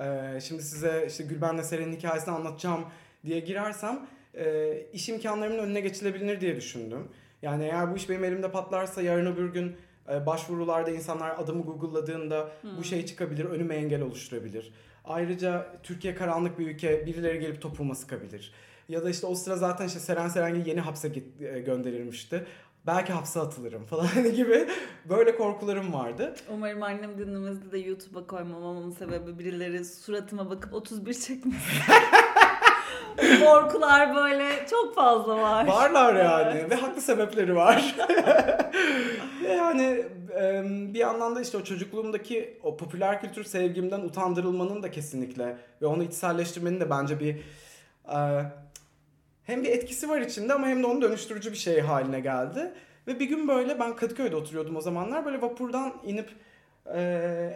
e, şimdi size işte Gülben'le Seren'in hikayesini anlatacağım diye girersem e, iş imkanlarımın önüne geçilebilir diye düşündüm. Yani eğer bu iş benim elimde patlarsa yarın öbür gün e, başvurularda insanlar adımı Google'ladığında Hmm. bu şey çıkabilir, önüme engel oluşturabilir. Ayrıca Türkiye karanlık bir ülke, birileri gelip topuğuma sıkabilir. Ya da işte o sıra zaten işte Seren Serengil yeni hapse git, e, gönderilmişti. Belki hapse atılırım falan *laughs* gibi böyle korkularım vardı. Umarım annem dinlemezde de YouTube'a koymamamın sebebi birileri suratıma bakıp 31 çekmesi. *laughs* *laughs* Korkular böyle çok fazla var. Varlar yani Evet. ve haklı sebepleri var. *laughs* yani bir yandan da işte o çocukluğumdaki o popüler kültür sevgimden utandırılmanın da kesinlikle ve onu içselleştirmenin de bence bir hem bir etkisi var içinde ama hem de onu dönüştürücü bir şey haline geldi. Ve bir gün böyle ben Kadıköy'de oturuyordum o zamanlar böyle vapurdan inip e,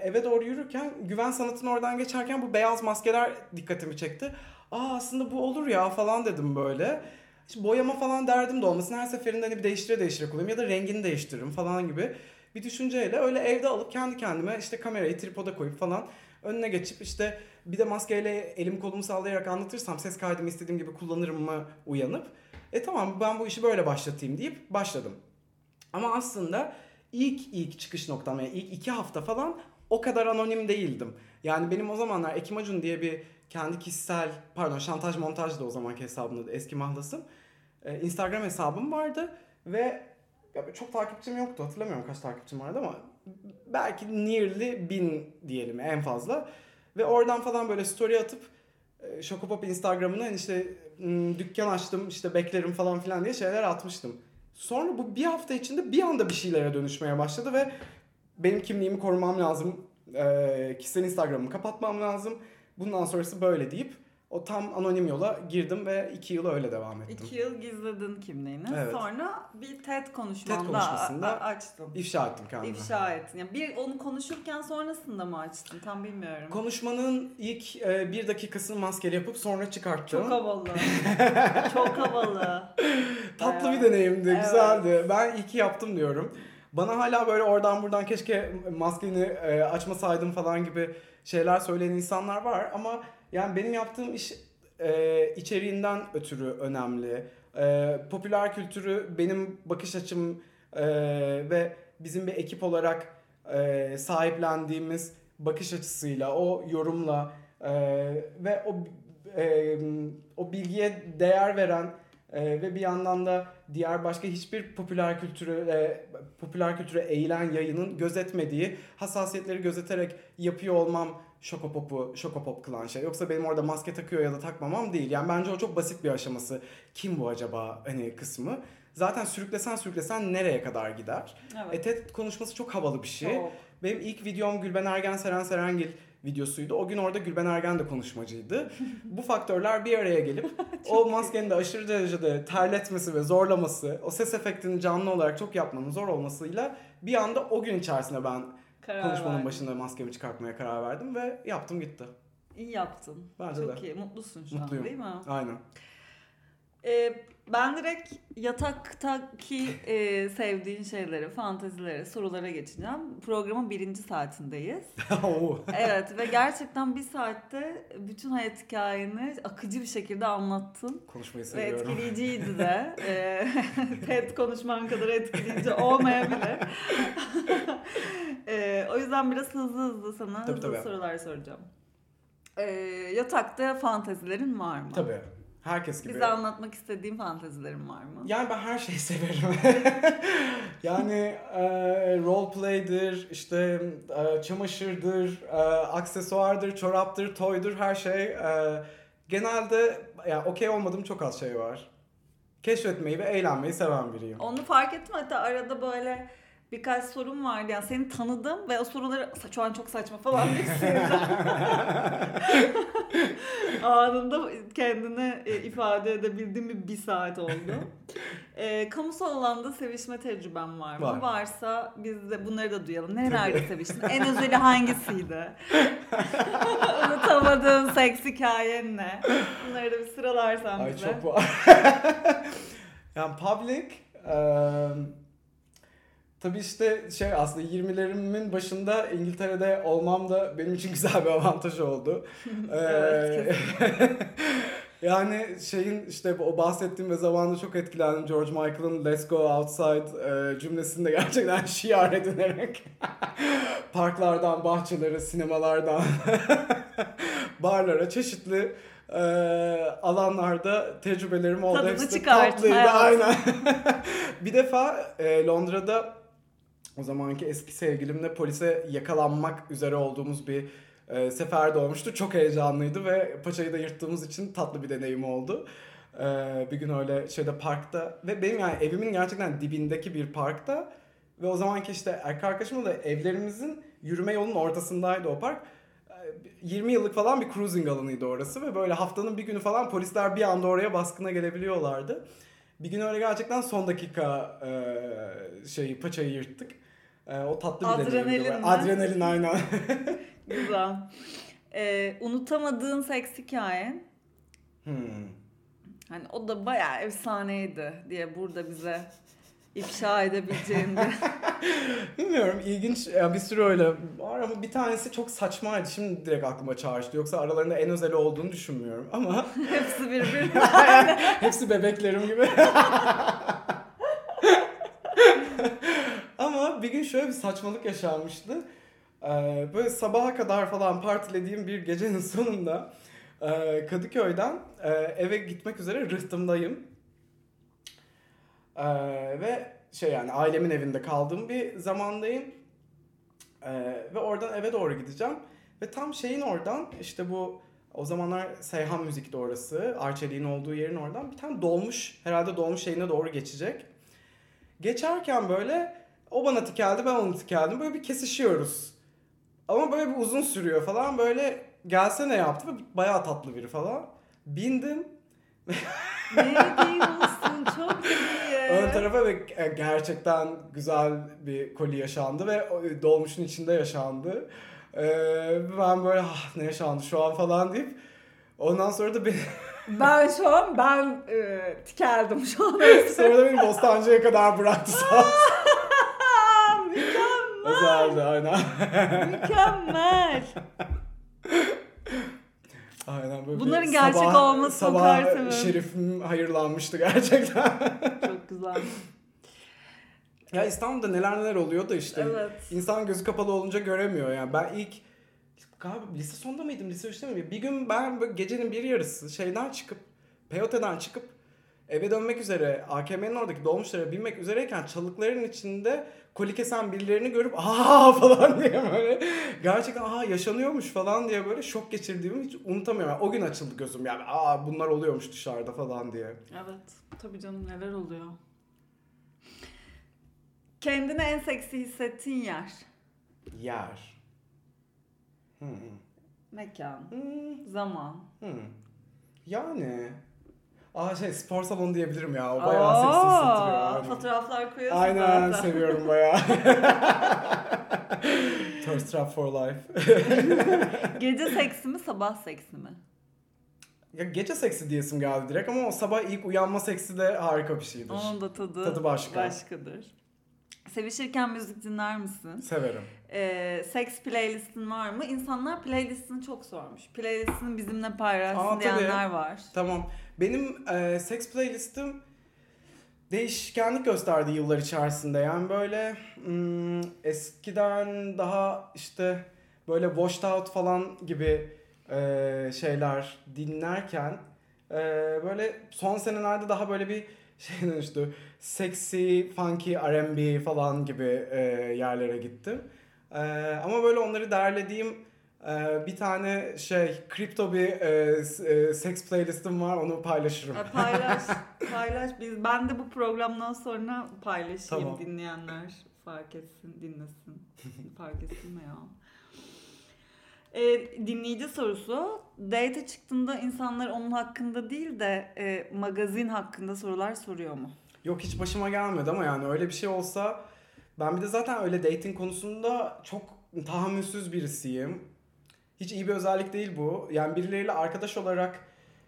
eve doğru yürürken güven sanatın oradan geçerken bu beyaz maskeler dikkatimi çekti. Aa aslında bu olur ya falan dedim böyle. İşte boyama falan derdim de olmasın. Her seferinde hani bir değiştire değiştire kullanayım ya da rengini değiştiririm falan gibi bir düşünceyle öyle evde alıp kendi kendime işte kamerayı tripoda koyup falan önüne geçip işte bir de maskeyle elim kolumu sallayarak anlatırsam ses kaydımı istediğim gibi kullanırım mı uyanıp e tamam ben bu işi böyle başlatayım deyip başladım. Ama aslında ilk ilk çıkış noktam yani ilk iki hafta falan o kadar anonim değildim. Yani benim o zamanlar Ekim Acun diye bir kendi kişisel pardon şantaj montaj da o zamanki hesabımda eski mahlasım. Ee, Instagram hesabım vardı ve ya çok takipçim yoktu hatırlamıyorum kaç takipçim vardı ama belki nearly bin diyelim en fazla. Ve oradan falan böyle story atıp e, Şokopop Instagram'ına hani işte hmm, dükkan açtım işte beklerim falan filan diye şeyler atmıştım. Sonra bu bir hafta içinde bir anda bir şeylere dönüşmeye başladı ve benim kimliğimi korumam lazım. E, kişisel Instagram'ımı kapatmam lazım. Bundan sonrası böyle deyip o tam anonim yola girdim ve iki yıl öyle devam ettim. İki yıl gizledin kimliğini. Evet. Sonra bir TED konuşmanda, TED konuşmasında a- a- açtın. İfşa ettim kendimi. İfşa ettin. Yani bir onu konuşurken sonrasında mı açtın? Tam bilmiyorum. Konuşmanın ilk e, bir dakikasını maskeli yapıp sonra çıkarttım. Çok havalı. *laughs* Çok havalı. Tatlı Bayağı. bir deneyimdi, Evet. güzeldi. Ben iyi ki yaptım diyorum. Bana hala böyle oradan buradan keşke maskeni e, açmasaydım falan gibi şeyler söyleyen insanlar var ama yani benim yaptığım iş e, içeriğinden ötürü önemli. e, popüler kültürü benim bakış açım ve bizim bir ekip olarak sahiplendiğimiz bakış açısıyla, o yorumla ve o o bilgiye değer veren e, ve bir yandan da diğer başka hiçbir popüler kültürü e, popüler kültüre eğilen yayının gözetmediği hassasiyetleri gözeterek yapıyor olmam Şokopop'u Şokopop kılan şey. Yoksa benim orada maske takıyor ya da takmamam değil. Yani bence o çok basit bir aşaması. Kim bu acaba hani kısmı. Zaten sürüklesen sürüklesen nereye kadar gider? Evet. Etet konuşması çok havalı bir şey. Çok. Benim ilk videom Gülben Ergen Seren Serengil videosuydu. O gün orada Gülben Ergen de konuşmacıydı. *laughs* Bu faktörler bir araya gelip *laughs* o maskenin de aşırı derecede terletmesi ve zorlaması, o ses efektini canlı olarak çok yapmanın zor olmasıyla bir anda o gün içerisinde ben Karar konuşmanın verdim. başında maskemi çıkartmaya karar verdim ve yaptım gitti. İyi yaptın. Bence Çok de. iyi. Mutlusun şu Mutluyum. an değil mi? Aynen. Ee, ben direkt yataktaki e, sevdiğin şeyleri, fantezileri, sorulara geçeceğim. Programın birinci saatindeyiz. *laughs* Evet ve gerçekten bir saatte bütün hayat hikayeni akıcı bir şekilde anlattın. Konuşmayı Ve seviyorum. etkileyiciydi de. Ee, *laughs* *laughs* TED konuşman kadar etkileyici olmayabilir. Ee, o yüzden biraz hızlı hızlı sana Tabii, hızlı tabii. sorular soracağım. Ee, yatakta fantezilerin var mı? Tabii. Herkes gibi. Bize anlatmak istediğin fantezilerin var mı? Yani ben her şeyi *laughs* severim. yani e, role play'dir, işte e, çamaşırdır, e, aksesuardır, çoraptır, toydur her şey. E, genelde yani okey olmadığım çok az şey var. Keşfetmeyi ve eğlenmeyi seven biriyim. Onu fark ettim hatta arada böyle birkaç sorum vardı yani seni tanıdım ve o soruları "Sa- şu an çok saçma falan sildim. *laughs* Anında kendini e, ifade edebildiğim bir, bir saat oldu. E, kamusal alanda sevişme tecrüben var mı? Var. Varsa biz de bunları da duyalım. Nerelerde seviştin? En özeli hangisiydi? *laughs* Unutamadığın seks hikayen ne? Bunları da bir sıralarsan Ay bize. çok var. *laughs* yani public e, tabii işte şey aslında 20'lerimin başında İngiltere'de olmam da benim için *laughs* güzel bir avantaj oldu. *laughs* Evet, Ee, *laughs* yani şeyin işte o bahsettiğim ve zamanında çok etkilendim George Michael'ın Let's Go Outside e, cümlesini de gerçekten şiar edinerek parklardan, bahçelere, sinemalardan barlara çeşitli e, alanlarda tecrübelerim oldu. Tadını Hepsi de çıkart, tatlıydı, hayat. aynen. bir defa e, Londra'da o zamanki eski sevgilimle polise yakalanmak üzere olduğumuz bir e, sefer olmuştu. Çok heyecanlıydı ve paçayı da yırttığımız için tatlı bir deneyim oldu. E, bir gün öyle şeyde parkta ve benim yani evimin gerçekten dibindeki bir parkta ve o zamanki işte erkek arkadaşımla da evlerimizin yürüme yolunun ortasındaydı o park. E, 20 yıllık falan bir cruising alanıydı orası ve böyle haftanın bir günü falan polisler bir anda oraya baskına gelebiliyorlardı. Bir gün öyle gerçekten son dakika e, şeyi paçayı yırttık. E, o tatlı bir deneyimdi. Adrenalin mi? Adrenalin aynen. *laughs* Güzel. Ee, unutamadığın seks hikayen Hmm. hani o da bayağı efsaneydi diye burada bize ifşa edebileceğin bir *laughs* Bilmiyorum ilginç yani bir sürü öyle var ama bir tanesi çok saçmaydı. Şimdi direkt aklıma çağrıştı. Yoksa aralarında en özeli olduğunu düşünmüyorum ama *laughs* hepsi birbirine. hepsi bebeklerim gibi. Bir gün şöyle bir saçmalık yaşanmıştı. Ee, böyle sabaha kadar falan partilediğim bir gecenin *laughs* sonunda e, Kadıköy'den e, eve gitmek üzere rıhtımdayım. Ee, ve şey yani ailemin evinde kaldığım bir zamandayım. Ve oradan eve doğru gideceğim. Ve tam şeyin oradan işte bu o zamanlar Seyhan Müzik'te orası. Arçelik'in olduğu yerin oradan bir tane dolmuş herhalde dolmuş şeyine doğru geçecek. Geçerken böyle o bana tikeldi ben onu tikeldim. Böyle bir kesişiyoruz. Ama böyle bir uzun sürüyor falan. Böyle gelsene yaptı ve bayağı tatlı biri falan. Bindim. ne diyorsun çok iyi. Ön tarafa ve e, gerçekten güzel bir koli yaşandı ve dolmuşun içinde yaşandı. Ee, ben böyle ah, ne yaşandı şu an falan deyip ondan sonra da beni *laughs* Ben şu an ben e, tikeldim şu an. sonra da beni Bostancı'ya kadar bıraktı *laughs* sağ mükemmel. Özeldi aynen. Mükemmel. Aynen böyle Bunların gerçek sabah, olması sabah sefer. şerifim hayırlanmıştı gerçekten. Çok güzel. ya İstanbul'da neler neler oluyor da işte. Evet. İnsan gözü kapalı olunca göremiyor yani. Ben ilk galiba lise sonunda mıydım, lise 3'te miydim? Bir gün ben gecenin bir yarısı şeyden çıkıp, Peyote'den çıkıp eve dönmek üzere AKM'nin oradaki dolmuşlara binmek üzereyken çalıkların içinde koli kesen birilerini görüp aa *laughs* falan diye böyle gerçekten aa yaşanıyormuş falan diye böyle şok geçirdiğimi hiç unutamıyorum. Yani o gün açıldı gözüm yani aa bunlar oluyormuş dışarıda falan diye. Evet. Tabii canım neler oluyor. Kendini en seksi hissettiğin yer. Yer. Hmm. Mekan. Hmm. Zaman. Hmm. Yani Aa şey spor salonu diyebilirim ya. O bayağı seksi hissettiriyor. Aa. Fotoğraflar koyuyorsun Aynen zaten. seviyorum bayağı. *laughs* Thirst trap for life. *laughs* Gece seksi mi sabah seksi mi? Ya gece seksi diyesim geldi direkt ama o sabah ilk uyanma seksi de harika bir şeydir. Onun da tadı, Tadı başka. başkadır. Sevişirken müzik dinler misin? Severim. Ee, seks playlistin var mı? İnsanlar playlistini çok sormuş. Playlistini bizimle paylaşsın Aa, tabii. diyenler var. Tamam. Benim e, seks playlistim değişkenlik gösterdi yıllar içerisinde. Yani böyle hmm, eskiden daha işte böyle washed out falan gibi e, şeyler dinlerken e, böyle son senelerde daha böyle bir şey dönüştü. Seksi, funky, R&B falan gibi e, yerlere gittim. E, ama böyle onları derlediğim e, bir tane şey kripto bir e, e, seks playlistim var onu paylaşırım. Ay, paylaş, *laughs* paylaş. Biz, ben de bu programdan sonra paylaşayım Tamam. dinleyenler fark etsin, dinlesin. fark etsin mi ya? Ee, dinleyici sorusu. Date çıktığında insanlar onun hakkında değil de e, magazin hakkında sorular soruyor mu? Yok hiç başıma gelmedi ama yani öyle bir şey olsa ben bir de zaten öyle dating konusunda çok tahammülsüz birisiyim. Hiç iyi bir özellik değil bu. Yani birileriyle arkadaş olarak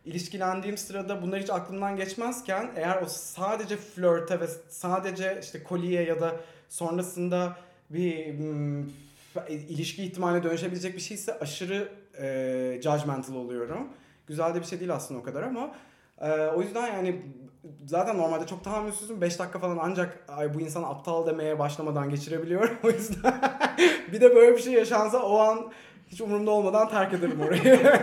ilişkilendiğim sırada bunlar hiç aklımdan geçmezken eğer o sadece flörte ve sadece işte kolye ya da sonrasında bir hmm, ilişki ihtimaline dönüşebilecek bir şeyse aşırı e, judgmental oluyorum. Güzel de bir şey değil aslında o kadar ama e, o yüzden yani zaten normalde çok tahammülsüzüm. 5 dakika falan ancak ay bu insan aptal demeye başlamadan geçirebiliyorum. *laughs* O yüzden *laughs* bir de böyle bir şey yaşansa o an hiç umurumda olmadan terk ederim orayı. *laughs*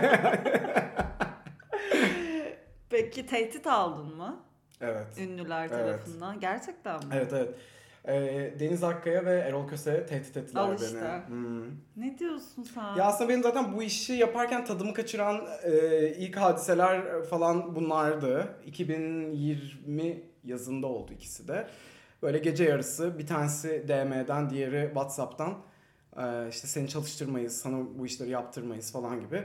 Peki tehdit aldın mı? evet. Ünlüler Evet. tarafından. Gerçekten mi? Evet evet. Ee, Deniz Akkaya ve Erol Köse tehdit ettiler Al beni. işte. Hmm. Ne diyorsun sen? Ya aslında benim zaten bu işi yaparken tadımı kaçıran e, ilk hadiseler falan bunlardı. 2020 yazında oldu ikisi de. Böyle gece yarısı bir tanesi DM'den diğeri Whatsapp'tan e, işte seni çalıştırmayız, sana bu işleri yaptırmayız falan gibi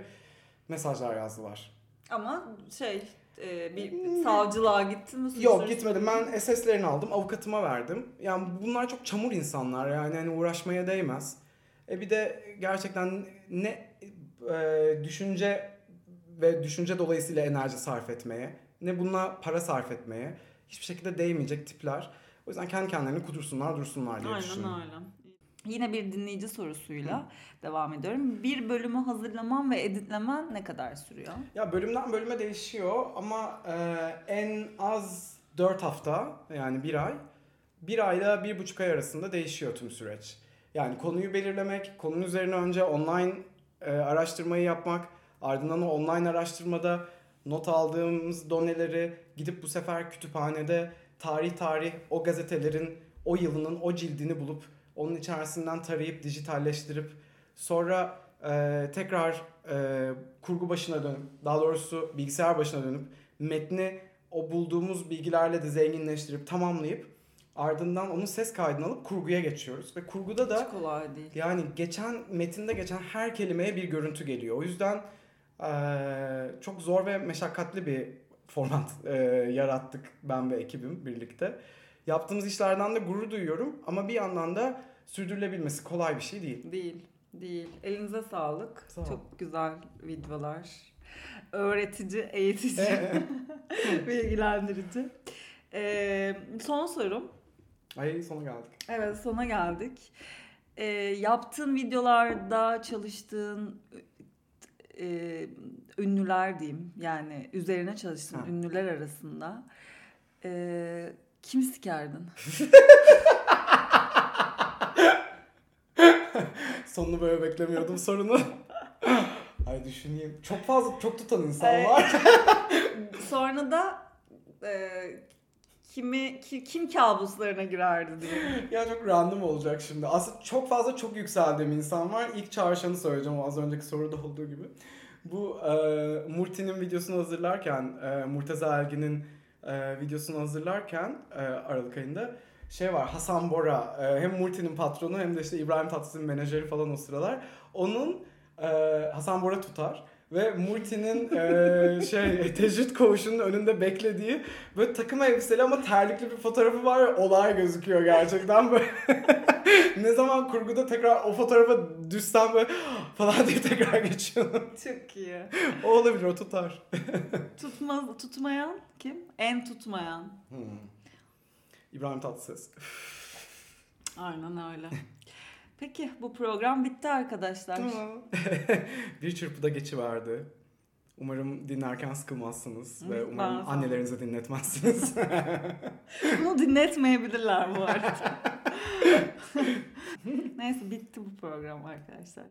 mesajlar yazdılar. Ama şey e, bir savcılığa gittin mi? Yok gitmedim. Ben SS'lerini aldım. Avukatıma verdim. Yani bunlar çok çamur insanlar. Yani hani uğraşmaya değmez. E bir de gerçekten ne e, düşünce ve düşünce dolayısıyla enerji sarf etmeye ne bununla para sarf etmeye hiçbir şekilde değmeyecek tipler. O yüzden kendi kendilerini kudursunlar dursunlar diye Aynen düşünüyorum. öyle. Yine bir dinleyici sorusuyla devam ediyorum. Bir bölümü hazırlaman ve editlemen ne kadar sürüyor? Ya bölümden bölüme değişiyor ama e, en az 4 hafta yani bir ay. Bir ayla bir buçuk ay arasında değişiyor tüm süreç. Yani konuyu belirlemek, konunun üzerine önce online e, araştırmayı yapmak, ardından o online araştırmada not aldığımız doneleri gidip bu sefer kütüphanede tarih tarih o gazetelerin o yılının o cildini bulup onun içerisinden tarayıp dijitalleştirip sonra e, tekrar e, kurgu başına dönüp daha doğrusu bilgisayar başına dönüp metni o bulduğumuz bilgilerle de zenginleştirip tamamlayıp ardından onun ses kaydını alıp kurguya geçiyoruz ve kurguda da Hiç kolay değil. yani geçen metinde geçen her kelimeye bir görüntü geliyor. O yüzden eee, çok zor ve meşakkatli bir format eee, yarattık ben ve ekibim birlikte. Yaptığımız işlerden de gurur duyuyorum ama bir yandan da sürdürülebilmesi kolay bir şey değil. Değil. Değil. Elinize sağlık. Sağ ol. Çok güzel videolar. Öğretici, eğitici, *laughs* *laughs* bilgilendirici. Ee, son sorum. Ay sona geldik. Evet sona geldik. Ee, yaptığın videolarda çalıştığın e, ünlüler diyeyim yani üzerine çalıştım Ha. ünlüler arasında. E, kim sikerdin? *laughs* Sonunu böyle beklemiyordum sorunu. *laughs* Ay düşüneyim. Çok fazla çok tutan insan var. *laughs* Sonra da e, kimi ki- kim kabuslarına girerdi diye. ya çok random olacak şimdi. Aslında çok fazla çok yükseldiğim insan var. İlk çağrışanı söyleyeceğim az önceki soruda olduğu gibi. Bu e, Murti'nin videosunu hazırlarken, e, Murtaza Ergin'in e, videosunu hazırlarken e, Aralık ayında şey var Hasan Bora e, hem Murti'nin patronu hem de işte İbrahim Tatlıses'in menajeri falan o sıralar. Onun e, Hasan Bora tutar ve Murti'nin e, şey tecrit koğuşunun önünde beklediği böyle takım elbiseli ama terlikli bir fotoğrafı var ve olay gözüküyor gerçekten böyle. *laughs* ne zaman kurguda tekrar o fotoğrafa düşsem böyle falan diye tekrar geçiyorum. Çok iyi. o olabilir o tutar. *laughs* Tutmaz, tutmayan kim? En tutmayan. Hmm. İbrahim Tatlıses. Aynen öyle. Peki bu program bitti arkadaşlar. *laughs* bir çırpıda geçiverdi. Umarım dinlerken sıkılmazsınız ve umarım sanmam. annelerinize dinletmezsiniz. *laughs* Bunu dinletmeyebilirler bu arada. *laughs* Neyse bitti bu program arkadaşlar.